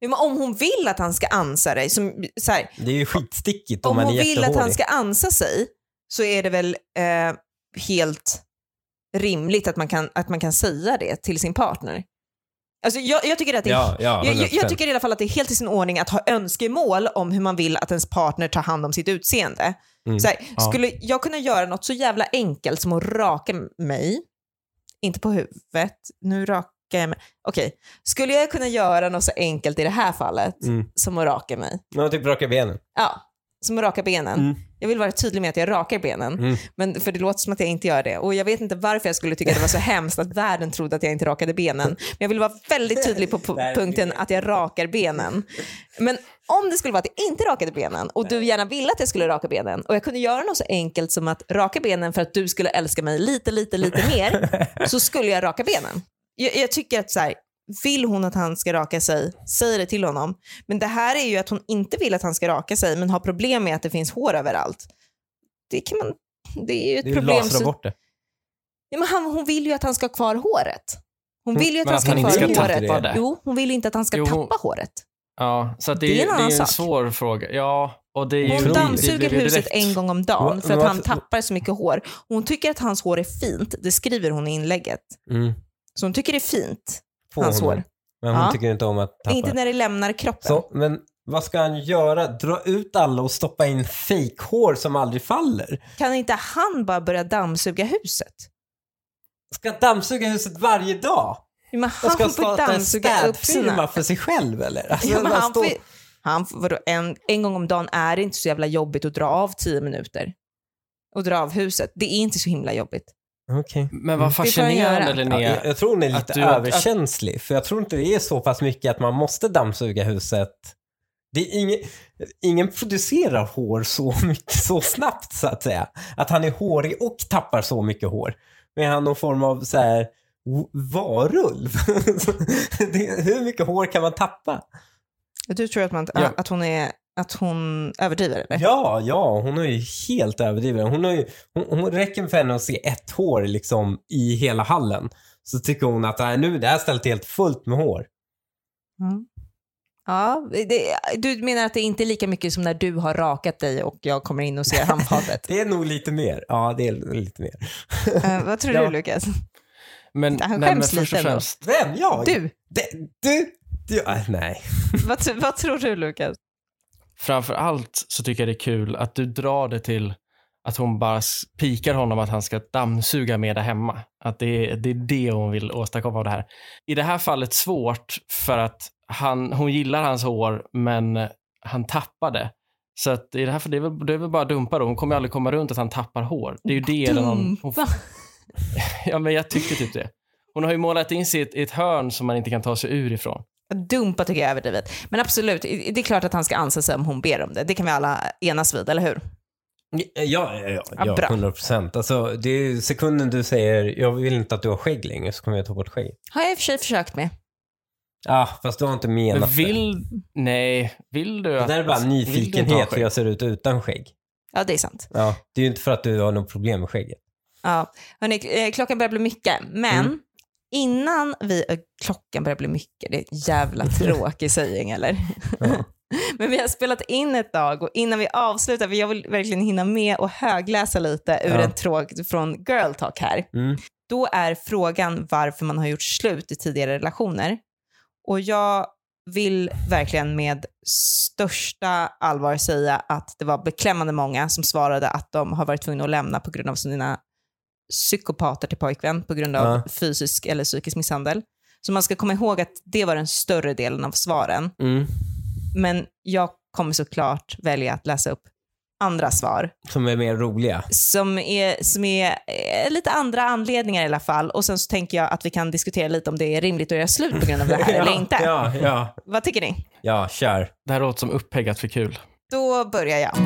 Men om hon vill att han ska ansa dig, som, så här, Det är ju skitstickigt om, om hon är vill att han ska ansa sig så är det väl eh, helt rimligt att man, kan, att man kan säga det till sin partner. Alltså jag, jag, tycker att det är, Ja, ja, jag, jag, 100%. jag tycker i alla fall att det är helt i sin ordning att ha önskemål om hur man vill att ens partner tar hand om sitt utseende. Mm. Så här, Ja. Skulle jag kunna göra något så jävla enkelt som att raka mig, inte på huvudet, nu rakar jag mig, okej, skulle jag kunna göra något så enkelt i det här fallet Mm. som att raka mig? Ja, typ raka benen. Ja, som att raka benen. Mm. Jag vill vara tydlig med att jag rakar benen, Mm. men för det låter som att jag inte gör det. Och jag vet inte varför jag skulle tycka att det var så hemskt att världen trodde att jag inte rakade benen. Men jag vill vara väldigt tydlig på punkten att jag rakar benen. Men om det skulle vara att jag inte rakade benen och du gärna ville att jag skulle raka benen och jag kunde göra något så enkelt som att raka benen för att du skulle älska mig lite, lite, lite mer, [laughs] så skulle jag raka benen. Jag, jag tycker att så här, vill hon att han ska raka sig, säg det till honom. Men det här är ju att hon inte vill att han ska raka sig, men har problem med att det finns hår överallt. Det, kan man, det är ju ett Det är ju problem. lasra bort det. ja, men han, hon vill ju att han ska ha kvar håret. Hon vill ju att men han ska ha kvar ska håret. det. Jo, hon vill inte att han ska Jo, hon- tappa håret. Ja, så att det, Det är en det är en sak. svår fråga. Ja, och det är ju... Hon dammsuger huset en gång om dagen för att han tappar så mycket hår. Hon tycker att hans hår är fint, det skriver hon i inlägget. Mm. Så hon tycker det är fint, På hans honom. hår. Men hon Ja. tycker inte om att tappa. Inte när det lämnar kroppen. Så, men vad ska han göra? Dra ut alla och stoppa in fejkhår som aldrig faller? Kan inte han bara börja dammsuga huset? Ska han dammsuga huset varje dag? Men Och han ska får starta en dammsuga upp städfirma sina... för sig själv eller? Alltså, Ja, men bara han stå- får, han får, vadå, en, en gång om dagen är det inte så jävla jobbigt att dra av tio minuter. Och dra av huset. Det är inte så himla jobbigt. Okej. Men vad han fascinerande göra. Ja, Linnea. jag, jag tror hon är Att lite du- att- överkänslig, för jag tror inte det är så pass mycket att man måste dammsuga huset. Det är ingen, ingen producerar hår så mycket så snabbt så att säga. Att han är hårig och tappar så mycket hår. Men han någon form av så här varulv. [laughs] det, hur mycket hår kan man tappa? Du tror att, man, Ja. att, hon, är, att hon överdriver eller? Ja, ja, hon är ju helt överdriven. Hon, har ju, hon, hon räcker för henne att se ett hår liksom i hela hallen. Så tycker hon att "Nej, nu det här stället är helt fullt med hår. Mm. Ja, det, du menar att det inte är lika mycket som när du har rakat dig och jag kommer in och ser handfatet? [laughs] Det är nog lite mer. Ja, det är lite mer. Eh, vad tror [laughs] Ja. du Lukas? Men, Han nej, men skäms först lite och ändå. främst, Vem? Jag? Du, Det, du? du äh, nej. [laughs] vad, vad tror du Lukas? Framför allt så tycker jag det är kul att du drar det till att hon bara pikar honom att han ska dammsuga med det hemma. Att det är, det är det hon vill åstadkomma av det här. I det här fallet svårt för att han, hon gillar hans hår men han tappade. Så att i det här fallet, det är väl, det är väl bara att dumpa då. Hon kommer aldrig komma runt att han tappar hår. Det är ju det den hon, hon, Dumpa. [laughs] Ja, men jag tycker typ det. Hon har ju målat in sig i ett, i ett hörn som man inte kan ta sig ur ifrån. Dumpa tycker jag är överdrivet. Men absolut, det är klart att han ska ansa sig om hon ber om det. Det kan vi alla enas vid, eller hur? Ja, ja, ja, Ja, ja bra. 100 procent. Alltså, det är sekunden du säger jag vill inte att du har skägg längre så kommer jag ta bort skägg. Har jag i och för sig försökt med. Ja, fast du har inte Men menat det. vill, nej, vill du Det där är bara nyfikenhet hur jag ser ut utan skägg. Ja, det är sant. Ja, det är ju inte för att du har något problem med skägget. Ja. Hörrni, eh, klockan börjar bli mycket, men Mm. Innan vi... eh, Klockan börjar bli mycket, det är en jävla [laughs] tråkig saying eller? Ja. [laughs] Men vi har spelat in ett tag och innan vi avslutar, för jag vill verkligen hinna med och högläsa lite ur Ja. en tråd från Girl Talk här. Mm. Då är frågan varför man har gjort slut i tidigare relationer. Och jag vill verkligen med största allvar säga att det var beklämmande många som svarade att de har varit tvungna att lämna på grund av sina psykopater till pojkvän på grund av Ja. fysisk eller psykisk misshandel. Så man ska komma ihåg att det var den större delen av svaren. Mm. Men jag kommer såklart välja att läsa upp andra svar Som är mer roliga. som är, som är eh, lite andra anledningar i alla fall. Och sen så tänker jag att vi kan diskutera lite om det är rimligt att göra slut på grund av det här [laughs] eller inte. Ja, ja, Vad tycker ni? ja, kör. Det här låter som upphäggat för kul. Då börjar jag.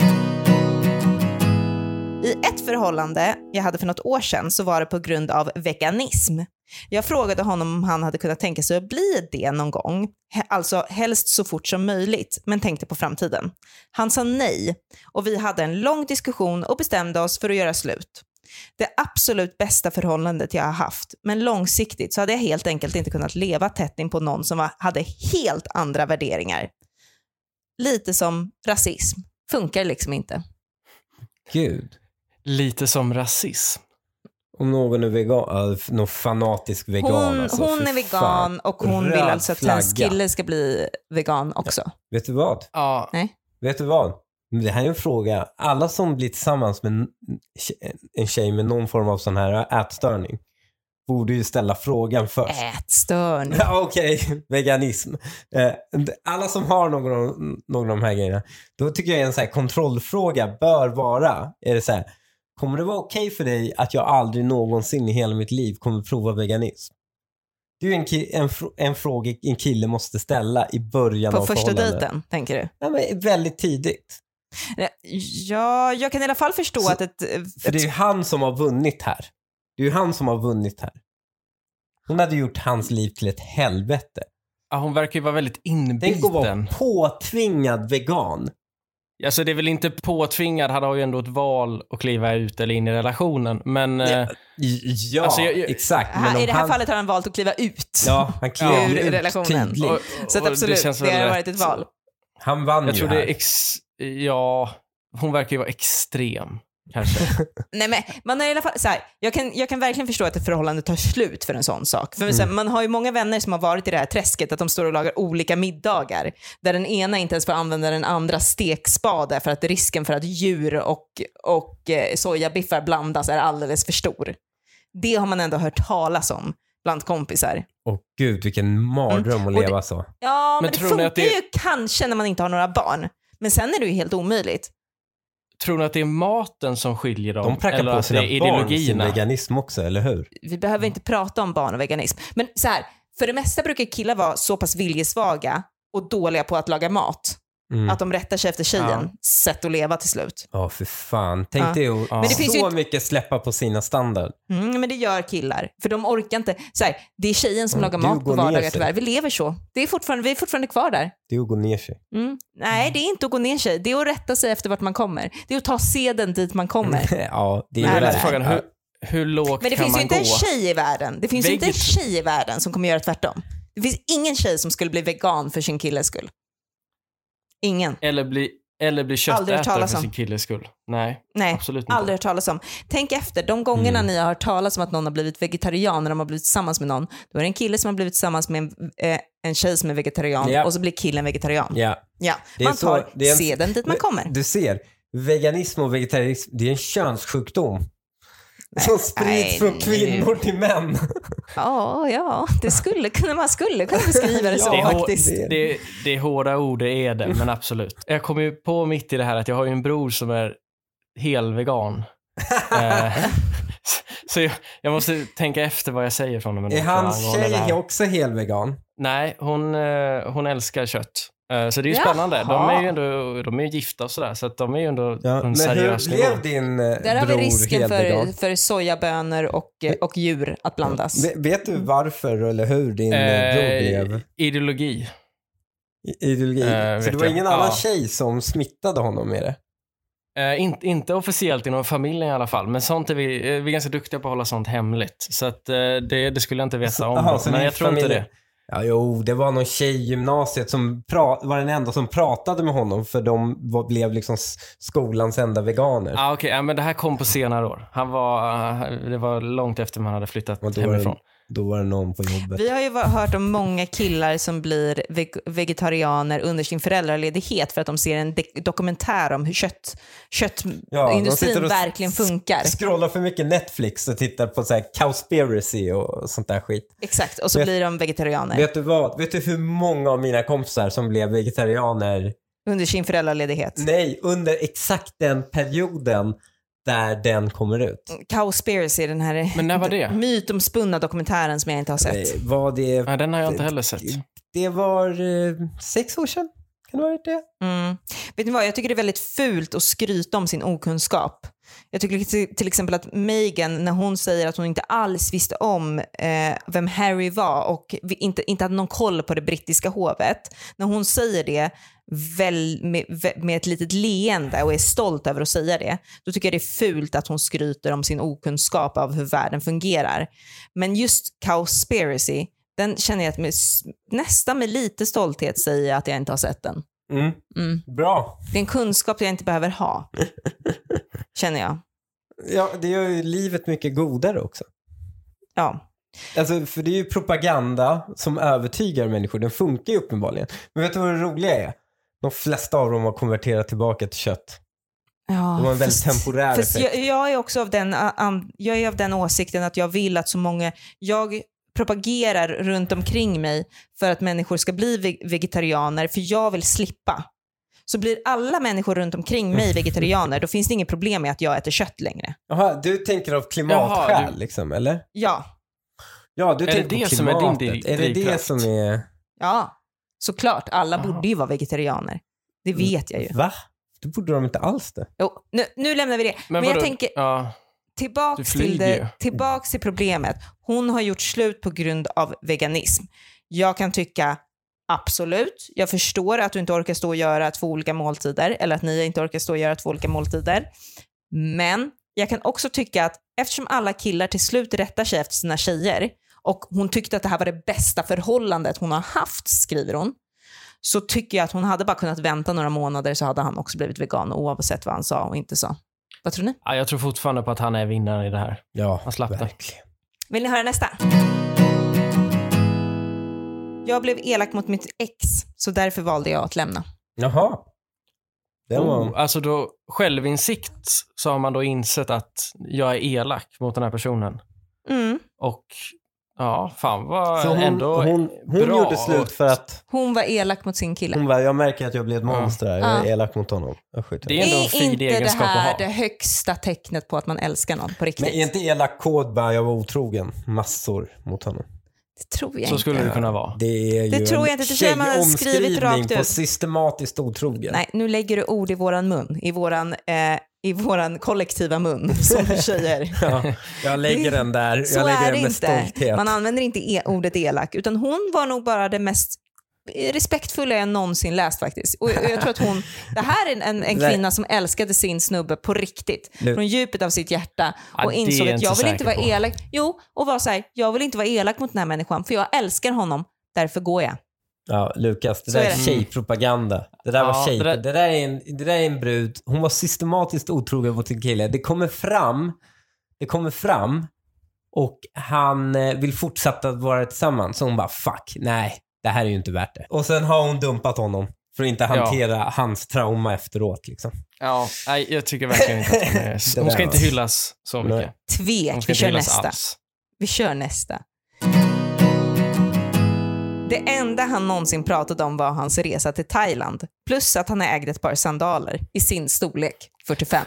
I ett förhållande jag hade för något år sedan så var det på grund av veganism. Jag frågade honom om han hade kunnat tänka sig att bli det någon gång, alltså helst så fort som möjligt, men tänkte på framtiden. Han sa nej och vi hade en lång diskussion och bestämde oss för att göra slut. Det absolut bästa förhållandet jag har haft, men långsiktigt så hade jag helt enkelt inte kunnat leva tätt in på någon som var, hade helt andra värderingar. Lite som rasism. Funkar liksom inte. Gud. Lite som rasism. Om någon är vegan, äh, någon fanatisk vegan Hon, alltså. hon är vegan fan. och hon vill Röd alltså att hennes kille ska bli vegan också. Vet du vad? Ja, Vet du vad? Det här är en fråga. Alla som blir tillsammans med en- tjej med någon form av sån här ätstörning borde ju ställa frågan först. Ätstörning. Ja, [laughs] Okej, veganism. Eh, Alla som har någon av, någon av de här grejerna, då tycker jag en så här kontrollfråga bör vara, är det så här, kommer det vara okej för dig att jag aldrig någonsin i hela mitt liv kommer prova veganism? Det är ju en, en, en fråga en kille måste ställa i början På av första dejten, tänker du? Ja, men väldigt tidigt. Ja, jag kan i alla fall förstå Så- att ett... För det är ju han som har vunnit här. Det är ju han som har vunnit här. Hon hade gjort hans liv till ett helvete. ja, hon verkar ju vara väldigt Tänk att vara inbiten. påtvingad vegan. Alltså det är väl inte påtvingad, han har ju ändå ett val att kliva ut eller in i relationen. Men eh, Ja, Alltså, jag- jag- exakt. om I det här han, fallet har han valt att kliva ut. Ja, han klev Ja. Ur ut relationen. tydligt. och- Så att och absolut, det, känns har varit ett val. Han vann Jag ju tror här. det är ex... Ja, hon verkar ju vara extrem. Kanske. [laughs] Nej, men man har i alla fall, så här, jag, kan, jag kan verkligen förstå att ett förhållande tar slut för en sån sak. För så här, man har ju många vänner som har varit i det här träsket, att de står och lagar olika middagar, där den ena inte ens får använda den andra stekspade för att risken för att djur och, och eh, sojabiffar blandas är alldeles för stor. Det har man ändå hört talas om bland kompisar. Åh gud, vilken mardröm att Mm. Det- leva så. Ja, men, Men det funkar att det- ju kanske när man inte har några barn. Men sen är det ju helt omöjligt. Tror ni att det är maten som skiljer dem? De prackar eller på sina det barn sin veganism också, eller hur? vi behöver inte prata om barn och veganism. Men så här, för det mesta brukar killar vara så pass viljesvaga och dåliga på att laga mat Mm. att de rättar sig efter tjejen Ja. sätt att leva till slut. Ja, för fan. Tänk Ja. dig att Men det finns så ju inte- mycket släppa på sina standard. Mm, men det gör killar, för de orkar inte. Så här, det är tjejen som Mm, lagar du mat på vardagar tyvärr. Vi lever så. Det är fortfarande, vi är fortfarande kvar där. Det är att gå ner sig. Mm. Nej, det är inte att gå ner sig. Det är att rätta sig efter vart man kommer. Det är att ta seden dit man kommer. [laughs] ja, det är Nej, Det är frågan. Hur, hur lågt Men det kan finns ju inte gå? en tjej i världen. Det finns ju inte en tjej i världen som kommer göra tvärtom. Det finns ingen tjej som skulle bli vegan för sin killes skull. Ingen. Eller bli, eller bli köttätare för sin killes skull? Nej, Nej, absolut inte. aldrig hört talas om. Tänk efter, de gångerna Mm. ni har hört talas om att någon har blivit vegetarian när de har blivit tillsammans med någon, då är det en kille som har blivit tillsammans med en, eh, en tjej som är vegetarian Ja. och så blir killen vegetarian. Ja. Ja, man så- tar är en- seden dit man kommer. Du ser, veganism och vegetarism, det är en könssjukdom. Som sprids nej, från nu. kvinnor till män. [laughs] Ja, ja, det skulle kunna, man skulle kunna beskriva det [laughs] så det, är hår, faktiskt. det- det, det är hårda ord, det är det, men absolut. Jag kom ju på mitt i det här att jag har ju en bror som är helvegan. [laughs] eh, så jag, jag måste tänka efter vad jag säger från honom. Är hans tjej också helvegan? Nej, hon, eh, hon älskar kött. Eh, Så det är ju Jaha. spännande. De är ju ändå de är ju gifta och sådär, så att de är ju ändå Ja, en men seriös hur nivå. blev din eh, Där har vi bror risken för, för sojabönor och, eh, och djur att blandas. Ve- Vet du varför eller hur din eh, bror blev ideologi. i- ideologi? eh, Så det var jag. ingen annan Ja. tjej som smittade honom med det? Eh, inte, inte officiellt inom familjen i alla fall, men sånt är vi, vi är ganska duktiga på att hålla sånt hemligt. Så att, eh, det, det skulle jag inte veta om. Aha, så men ni jag tror inte det. Ja, jo, det var någon tjej i gymnasiet som var den enda som pratade med honom för de var, blev liksom skolans enda veganer. Ah, Okej, ja, men det här kom på senare år. Han var, eh, det var långt efter man hade flyttat hemifrån. Då var det någon på jobbet. Vi har ju hört om många killar som blir veg- vegetarianer under sin föräldraledighet för att de ser en de- dokumentär om hur kött, Ja, köttindustrin de och verkligen funkar. Scrollar för mycket Netflix och tittar på så här cowspiracy och sånt där skit. Exakt, och så Vet- blir de vegetarianer Vet du vad? Vet du hur många av mina kompisar som blev vegetarianer? under sin föräldraledighet. Nej, under exakt den perioden där den kommer ut. Cowspiracy, den här Men när var det? [laughs] mytomspunna dokumentären som jag inte har sett. Eh, Var det... Nej, den har jag inte heller sett. Det var eh, sex år sedan. Kan det ha varit det? Mm. Vet ni vad, jag tycker det är väldigt fult att skryta om sin okunskap. Jag tycker till, till exempel att Meghan, när hon säger att hon inte alls visste om eh, vem Harry var och vi inte, inte hade någon koll på det brittiska hovet, när hon säger det väl, med, med ett litet leende och är stolt över att säga det, då tycker jag det är fult att hon skryter om sin okunskap av hur världen fungerar. Men just Cowspiracy, den känner jag att med, nästan med lite stolthet säger jag att jag inte har sett den. Mm. Mm. Bra. Det är en kunskap jag inte behöver ha. [laughs] Känner jag. Ja, det gör ju livet mycket godare också. Ja. Alltså, för det är ju propaganda som övertygar människor. Den funkar ju uppenbarligen. Men vet du vad det roliga är? De flesta av dem har konverterat tillbaka till kött. ja De har en väldigt fast- temporär fast effekt. jag, jag är också av den, jag är av den åsikten att jag vill att så många, jag propagerar runt omkring mig för att människor ska bli ve- vegetarianer för jag vill slippa. Så blir alla människor runt omkring mig [laughs] vegetarianer, då finns det inget problem med att jag äter kött längre. Jaha, du tänker av klimatskäl Jaha, du- liksom, eller? Ja, Ja, du Är det tänker på det som är din klimatet. Är det det som är... ja, såklart. Alla Jaha. borde ju vara vegetarianer. Det Mm. vet jag ju. Va? Då borde de inte alls det. Jo, nu, nu lämnar vi det. Men, jag vadå? tänker, Ja, tillbaks till, det, ju. tillbaks till problemet. Hon har gjort slut på grund av veganism. Jag kan tycka absolut, jag förstår att du inte orkar stå och göra två olika måltider, eller att ni inte orkar stå och göra två olika måltider. Men jag kan också tycka att eftersom alla killar till slut rättar sig efter sina tjejer och hon tyckte att det här var det bästa förhållandet hon har haft, skriver hon, så tycker jag att hon hade bara kunnat vänta några månader så hade han också blivit vegan oavsett vad han sa och inte sa. Vad tror ni? ja, jag tror fortfarande på att han är vinnaren i det här. Ja, Han slapp det. verkligen. Vill ni höra nästa? Jag blev elak mot mitt ex, så därför valde jag att lämna. Jaha. Det var... Oh, alltså då, självinsikt så har man då insett att jag är elak mot den här personen. Mm. Och ja, fan vad Så hon, ändå hon, hon bra. gjorde slut för att Hon var elak mot sin kille. hon bara, jag märker att jag blir ett monster här. Jag är Ja. elak mot honom. Det är ändå en är fin inte det här ha. det högsta tecknet på att man älskar någon på Men riktigt? är inte elak kod bara jag var otrogen massor mot honom? Det tror jag Så inte. skulle det kunna vara. Det är ju Det tror jag inte. Det tror jag man har skrivit rakt på ut. systematiskt otrogen. Nej, nu lägger du ord i våran mun, i våran, eh, i våran kollektiva mun [laughs] som tjejer. Ja, jag lägger den där. Så jag lägger är det inte. stolthet. Man använder inte e- ordet elak, utan hon var nog bara det mest respektfulla jag någonsin läst faktiskt. Och jag, jag tror att hon, det här är en, en, kvinna som älskade sin snubbe på riktigt, Nu- från djupet av sitt hjärta Ja, och är insåg att jag vill inte vara på. elak. Jo, och var så här, jag vill inte vara elak mot den här människan för jag älskar honom, därför går jag. Ja, Lukas, det Så där är det. tjejpropaganda. Det där Ja, var tjej. det Det där- är en, det där är en brud. Hon var systematiskt otrogen mot sin kille. Det kommer fram. Det kommer fram. Och han eh, vill fortsätta att vara tillsammans. Så hon bara, fuck, nej, det här är ju inte värt det. Och sen har hon dumpat honom. För att inte hantera hans trauma efteråt liksom. Ja, nej, jag tycker verkligen inte att hon är... [laughs] Hon ska inte hyllas så mycket. Tvek, vi kör nästa. alls. Vi kör nästa. Det enda han någonsin pratade om var hans resa till Thailand. Plus att han ägde ett par sandaler i sin storlek, 45.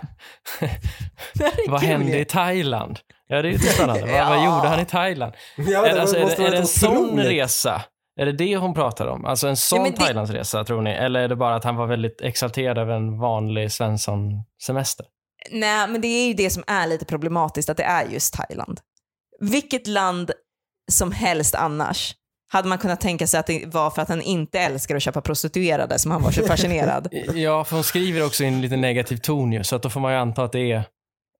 Det här är Vad hände ju. i Thailand? Ja, det är lite spännande. vad, vad Ja. gjorde han i Thailand? Ja, är, alltså, är, det, är det en sån resa? Är det det hon pratar om? Alltså en sån men det- Thailandsresa tror ni? Eller är det bara att han var väldigt exalterad över en vanlig Svensson-semester? Nej, men det är ju det som är lite problematiskt, att det är just Thailand. Vilket land som helst annars hade man kunnat tänka sig att det var för att han inte älskar att köpa prostituerade som han var så fascinerad. [laughs] Ja, för hon skriver också i en lite negativ ton ju, så att då får man ju anta att det är,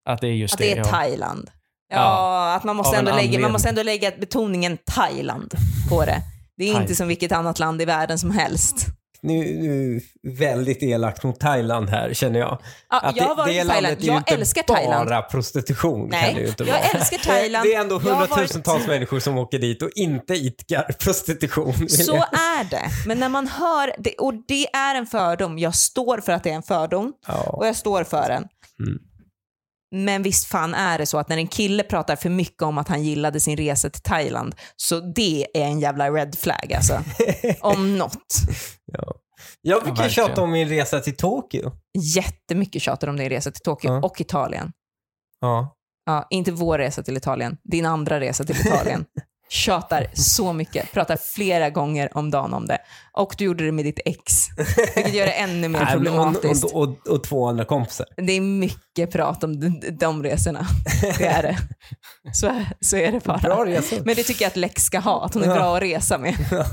att det är just Att det är ja. Thailand. Ja, Ja, att man måste, ändå lägga, man måste ändå lägga betoningen Thailand på det. Det är inte Thailand. som vilket annat land i världen som helst. Nu, väldigt elakt mot Thailand här känner jag. Ja, Att jag har det, varit det i Thailand. Jag älskar bara Thailand. prostitution. Nej, kan det inte jag vara. älskar Thailand. Det är ändå har varit- hundratusentals människor som åker dit och inte idkar prostitution. Så är det. Men när man hör, det, och det är en fördom, jag står för att det är en fördom Ja. och jag står för den. Mm. Men visst fan är det så att när en kille pratar för mycket om att han gillade sin resa till Thailand, så det är en jävla red flag alltså. [laughs] om något. Ja. Jag brukar verkligen. tjata om min resa till Tokyo. Jättemycket tjatar om din resa till Tokyo Ja. och Italien. Ja. Ja, inte vår resa till Italien, din andra resa till Italien. [laughs] Tjatar så mycket, pratar flera gånger om dagen om det. Och du gjorde det med ditt ex, vilket gör det ännu mer [laughs] men- problematiskt. Och, och, och, och två andra kompisar. Det är mycket prat om de, de resorna. Det är det. Så, så är det bara. Bra resor. Men det tycker jag att Lex ska ha, att hon är Ja. bra att resa med. [laughs]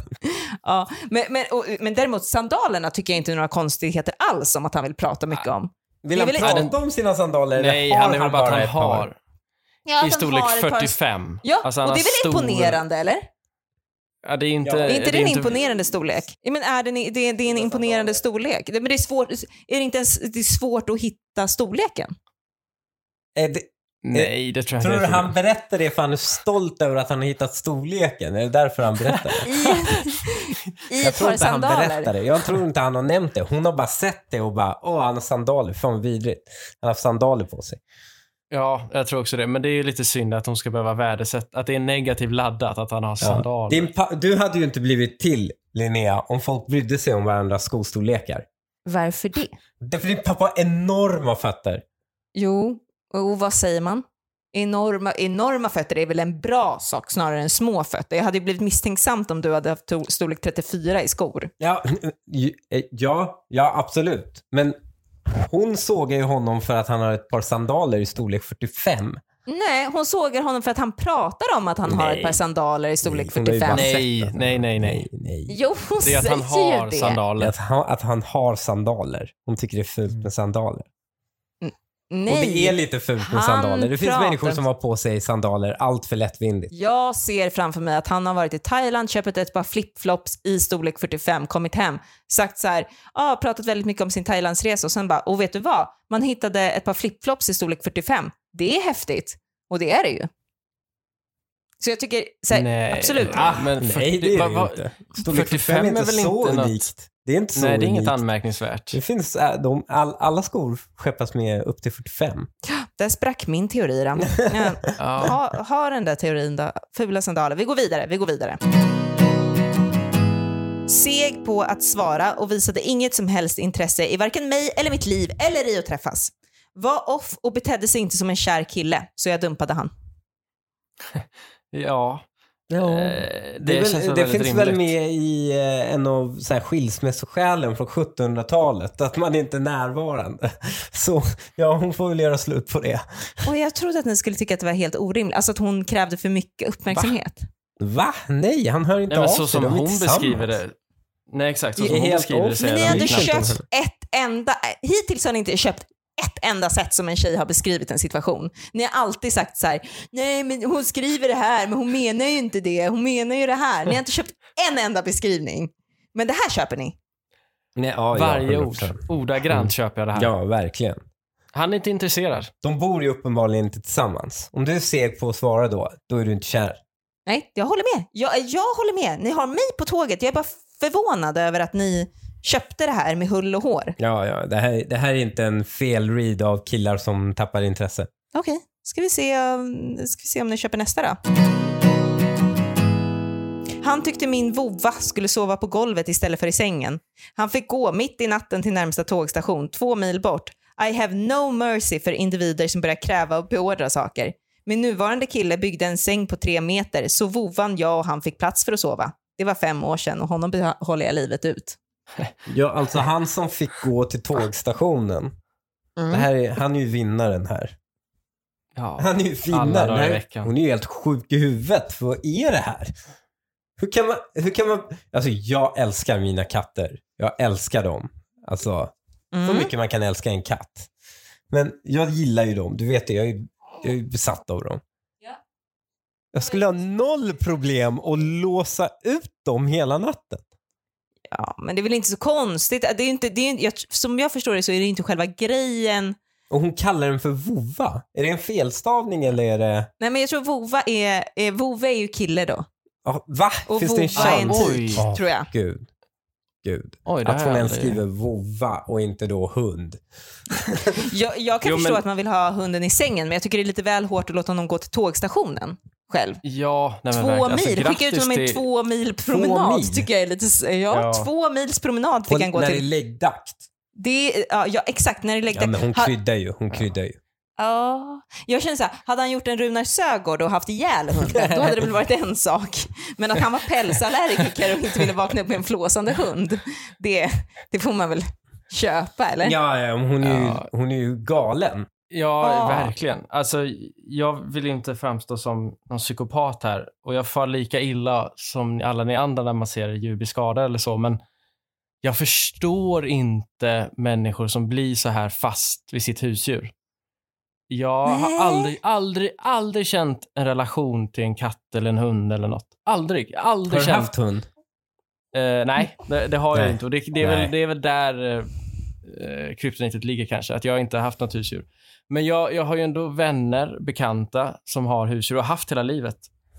ja, men, men, och, men däremot sandalerna tycker jag inte är några konstigheter alls om att han vill prata mycket om. Vill han väl- prata om sina sandaler? Nej, han är väl bara att han ett par? har. Ja, I storlek har ett par- 45. Ja, Alltså, och det är väl stor- imponerande eller? Ja, det är inte... Ja. Är inte det är en imponerande storlek? Men är det, det, är, det är en imponerande storlek. Det- Men det är svårt, är det inte ens, det är svårt att hitta storleken? Är det, Nej, det tror jag tror du inte. han berättar det för han är stolt över att han har hittat storleken? Är det därför han berättar det? [laughs] I, Jag tror inte han berättar det. Jag tror inte han har nämnt det. Hon har bara sett det och bara, åh han har sandaler. Fan vidrigt. Han har haft sandaler på sig. Ja, jag tror också det. Men det är ju lite synd att hon ska behöva värdesätta, att det är negativt laddat att han har sandaler. Pa- du hade ju inte blivit till, Linnea, om folk brydde sig om varandras skostorlekar. Varför det? Därför din pappa har enorma fötter. Jo, och vad säger man? Enorma, enorma fötter är väl en bra sak snarare än små fötter. Jag hade ju blivit misstänksamt om du hade haft to- storlek 34 i skor. Ja, [laughs] ja, ja absolut. Men hon sågar ju honom för att han har ett par sandaler i storlek 45. Nej, hon sågar honom för att han pratar om att han har Nej. ett par sandaler i storlek Nej, hon har ju 45. bara- Nej, nej, nej, nej. Nej, nej. Jo, hon Det är att han säger har det. sandaler. Att han, att han har sandaler. Hon tycker det är fult med sandaler. Nej. Och det är lite fult med sandaler. Det finns pratar- människor som har på sig sandaler allt för lättvindigt. Jag ser framför mig att han har varit i Thailand, köpt ett par flipflops i storlek 45, kommit hem, sagt så här, ah, pratat väldigt mycket om sin Thailandsresa och sen bara, och vet du vad? Man hittade ett par flipflops i storlek 45. Det är häftigt. Och det är det ju. Så jag tycker, så här, Nej. absolut. Ah, men Nej, 40 det är det vad- inte. Storlek 45 45 är inte är väl så inte något- unikt. Det är inte så Nej, det är inget unikt. anmärkningsvärt. Det finns, äh, de, all, alla skor skeppas med upp till 45. Där sprack min teori då. [laughs] Ja. Ja. Ha, ha den där teorin då. Fula sandaler. Vi går vidare, vi går vidare. Seg på att svara och visade inget som helst intresse i varken mig eller mitt liv eller i att träffas. Var off och betedde sig inte som en kär kille, så jag dumpade han. [laughs] Ja. Ja. Eh, Det, det väl, väl det finns väl rimligt. med i eh, en av så här, skilsmässoskälen från 1700-talet, att man inte är närvarande. [laughs] Så ja, hon får väl göra slut på det. Och jag trodde att ni skulle tycka att det var helt orimligt, alltså att hon krävde för mycket uppmärksamhet. Va? Nej, han hör inte Nej, men av så sig. som hon beskriver det. Nej, exakt. Så som hon beskriver det Men ni knappt köpt ett enda, hittills har ni inte köpt ett enda sätt som en tjej har beskrivit en situation. Ni har alltid sagt så här, nej men hon skriver det här men hon menar ju inte det, hon menar ju det här. Ni har inte köpt en enda beskrivning. Men det här köper ni. Nej, ja, Varje ja, ord. 100%. Ordagrant Mm. köper jag det här. Ja, verkligen. Han är inte intresserad. De bor ju uppenbarligen inte tillsammans. Om du är seg på att svara då, då är du inte kär. Nej, jag håller med. Jag, jag håller med. Ni har mig på tåget. Jag är bara förvånad över att ni köpte det här med hull och hår. Ja, ja, det här, det här är inte en fel read av killar som tappar intresse. Okej, ska, vi se, um, ska vi se om ni köper nästa då. Han tyckte min vovva skulle sova på golvet istället för i sängen. Han fick gå mitt i natten till närmsta tågstation, två mil bort. I have no mercy för individer som börjar kräva och beordra saker. Min nuvarande kille byggde en säng på tre meter, så vovvan, jag och han fick plats för att sova. det var fem år sedan och honom behåller jag livet ut. Ja, alltså han som fick gå till tågstationen. Mm. Det här är, han är ju vinnaren här. Ja. Han är ju vinnaren. Hon är ju helt sjuk i huvudet. Vad är det här? Hur kan man, hur kan man, alltså jag älskar mina katter. Jag älskar dem. Alltså, så Mm. mycket man kan älska en katt. Men jag gillar ju dem, du vet det. Jag är, jag är besatt av dem. Ja. Jag skulle ha noll problem att låsa ut dem hela natten. Ja, men det är väl inte så konstigt. Det är inte, det är, jag, som jag förstår det så är det inte själva grejen. Och hon kallar den för vova. Är det en felstavning eller är det... Nej, men jag tror Vova är, är, Vove är ju kille då. Ja, va? Och Finns det en vova är en chans? tik, Ja, tror jag. Gud. Gud. Oj, det Att hon ens skriver vova och inte då hund. [laughs] Jag, jag kan Jo, förstå men- att man vill ha hunden i sängen, men jag tycker det är lite väl hårt att låta honom gå till tågstationen själv. Ja, nej, Två verkligen. Alltså, mil, skicka ut grattis honom en till- två mil promenad mil? tycker jag är lite... Ja, Ja. två mils promenad fick han gå när det är till. läggdags. Det, ja, ja, exakt, när det är Ja, läggdags. men hon kryddar ju. Hon kryddar ju. Ja, jag känner så här, hade han gjort en Runar Sögaard och haft ihjäl hunden, då hade det väl varit en sak. Men att han var pälsallergiker och inte ville vakna upp med en flåsande hund, det, det får man väl köpa, eller? Ja, ja hon, är ju, Ja. hon är ju galen. Ja, Ah. verkligen. Alltså, jag vill inte framstå som någon psykopat här och jag far lika illa som alla ni andra när man ser djur bli skadade eller så, men jag förstår inte människor som blir så här fast vid sitt husdjur. Jag Nej. har aldrig, aldrig, aldrig känt en relation till en katt eller en hund eller något. Aldrig, Har aldrig du känt. haft hund? Eh, nej, det, det har jag Nej. inte. Och det, det, är väl, det är väl där eh, kryptonitet ligger kanske, att jag inte har haft något husdjur. Men jag, jag har ju ändå vänner, bekanta som har husdjur och har haft hela livet.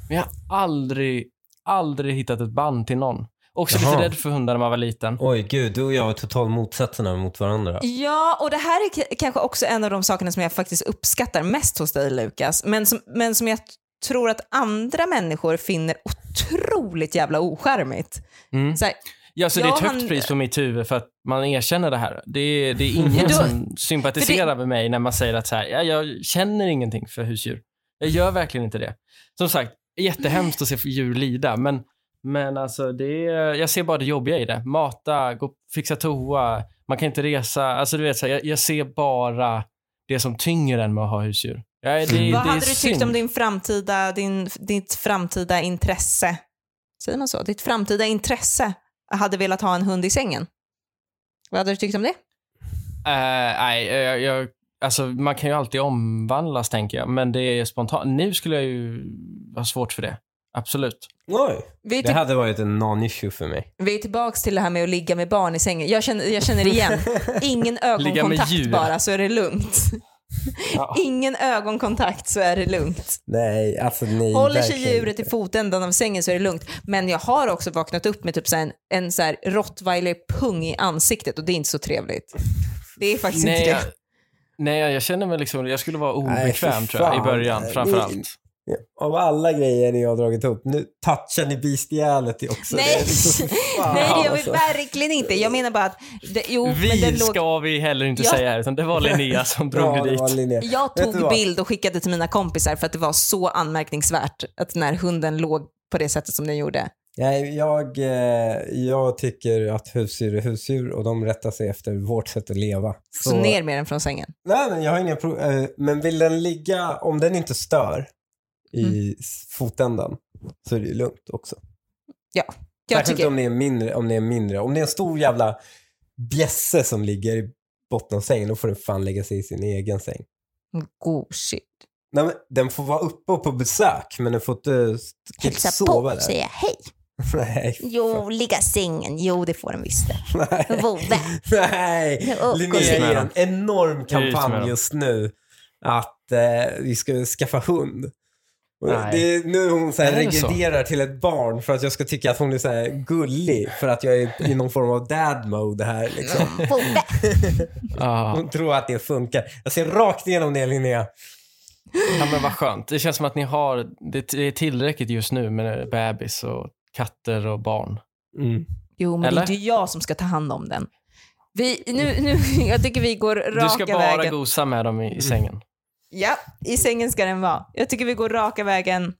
Men jag har aldrig, aldrig hittat ett band till någon. Också Jaha. lite rädd för hundar när man var liten. Oj, gud. Du och jag är totalt motsatserna mot varandra. Ja, och det här är k- kanske också en av de sakerna som jag faktiskt uppskattar mest hos dig Lukas, men som, men som jag t- tror att andra människor finner otroligt jävla ocharmigt. Mm. Så här, Ja, så det är ett högt har- pris på mitt huvud för att man erkänner det här. Det är, det är [laughs] ingen som sympatiserar för med mig när man säger att så här, ja, jag känner ingenting för husdjur. Jag gör verkligen inte det. Som sagt, jättehemskt att se djur lida, men, men alltså det är, jag ser bara det jobbiga i det. Mata, gå, fixa toa, man kan inte resa. Alltså du vet, så här, jag, jag ser bara det som tynger en med att ha husdjur. Ja, det, det vad hade du tyckt synd. om din framtida, din, ditt framtida intresse? Säger man så? Ditt framtida intresse hade velat ha en hund i sängen? Vad hade du tyckt om det? Eh, nej, jag, jag, alltså, man kan ju alltid omvandlas, tänker jag. Men det är spontant. Nu skulle jag ju ha svårt för det. Absolut. Oj. Vi Det hade varit en non-issue för mig. vi är tillbaks till det här med att ligga med barn i sängen. Jag känner, jag känner igen. [laughs] Ingen ögonkontakt bara så är det lugnt. Ja. [laughs] Ingen ögonkontakt så är det lugnt. Nej, alltså nej. Håller sig verkligen djuret i fotändan av sängen så är det lugnt. Men jag har också vaknat upp med typ så här en, en så här rottweiler-pung i ansiktet och det är inte så trevligt. Det är faktiskt Nej, inte jag, det. nej, jag känner mig liksom, jag skulle vara Nej, obekväm tror jag, i början framför Av alla grejer ni har dragit upp, nu touchar ni bestialet också. Nej. Liksom, [laughs] fan, Nej, det gör vi alltså. verkligen inte. Jag menar bara att... Det, jo, men Vi det låg, ska vi heller inte Ja. säga här, utan det var Linnea [laughs] som drog Ja, det dit. Linnea. jag tog bild och skickade till mina kompisar för att det var så anmärkningsvärt att när hunden låg på det sättet som den gjorde. Nej, jag, eh, jag tycker att husdjur är husdjur och de rättar sig efter vårt sätt att leva. Så, ner med den från sängen. Nej, men jag har inga pro- eh, Men vill den ligga, om den inte stör i Mm. fotändan så är det ju lugnt också. Jag Särskilt tycker, om det är mindre. Om det är mindre. Om det är en stor jävla bjässe som ligger i botten av sängen, då får den fan lägga sig i sin egen säng. gosigt. Nej, men den får vara uppe och på besök, men den får inte, inte sova där. säga hej. [laughs] Nej. Jo, ligga i sängen. Jo, det får den visst det. Nej. Vove. [laughs] Nej. Ja, Linnea dem. en enorm kampanj just nu att eh, vi ska skaffa hund. Det är, nu hon så här regrederar till ett barn för att jag ska tycka att hon är så här gullig för att jag är i någon form av dad mode här. Liksom. Ja. Hon [laughs] tror att det funkar. Jag ser rakt igenom det Linnea. ja, men vad skönt. Det känns som att ni har, det är tillräckligt just nu med bebis och katter och barn. Mm. Jo, men Eller? det är inte jag som ska ta hand om den. Vi, nu, nu, [laughs] jag tycker vi går raka Du ska bara vägen. gosa med dem i, i sängen. Ja, i sängen ska den vara. Jag tycker vi går raka vägen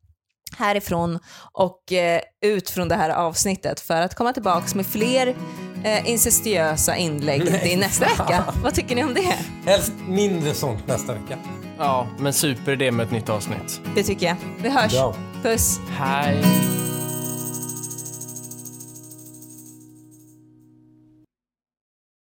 härifrån och eh, ut från det här avsnittet för att komma tillbaks med fler eh, incestiösa inlägg till nästa vecka. Vad tycker ni om det? Helst mindre sånt nästa vecka. Ja, men superidé med ett nytt avsnitt. Det tycker jag. Vi hörs. Bra. Puss. Hej!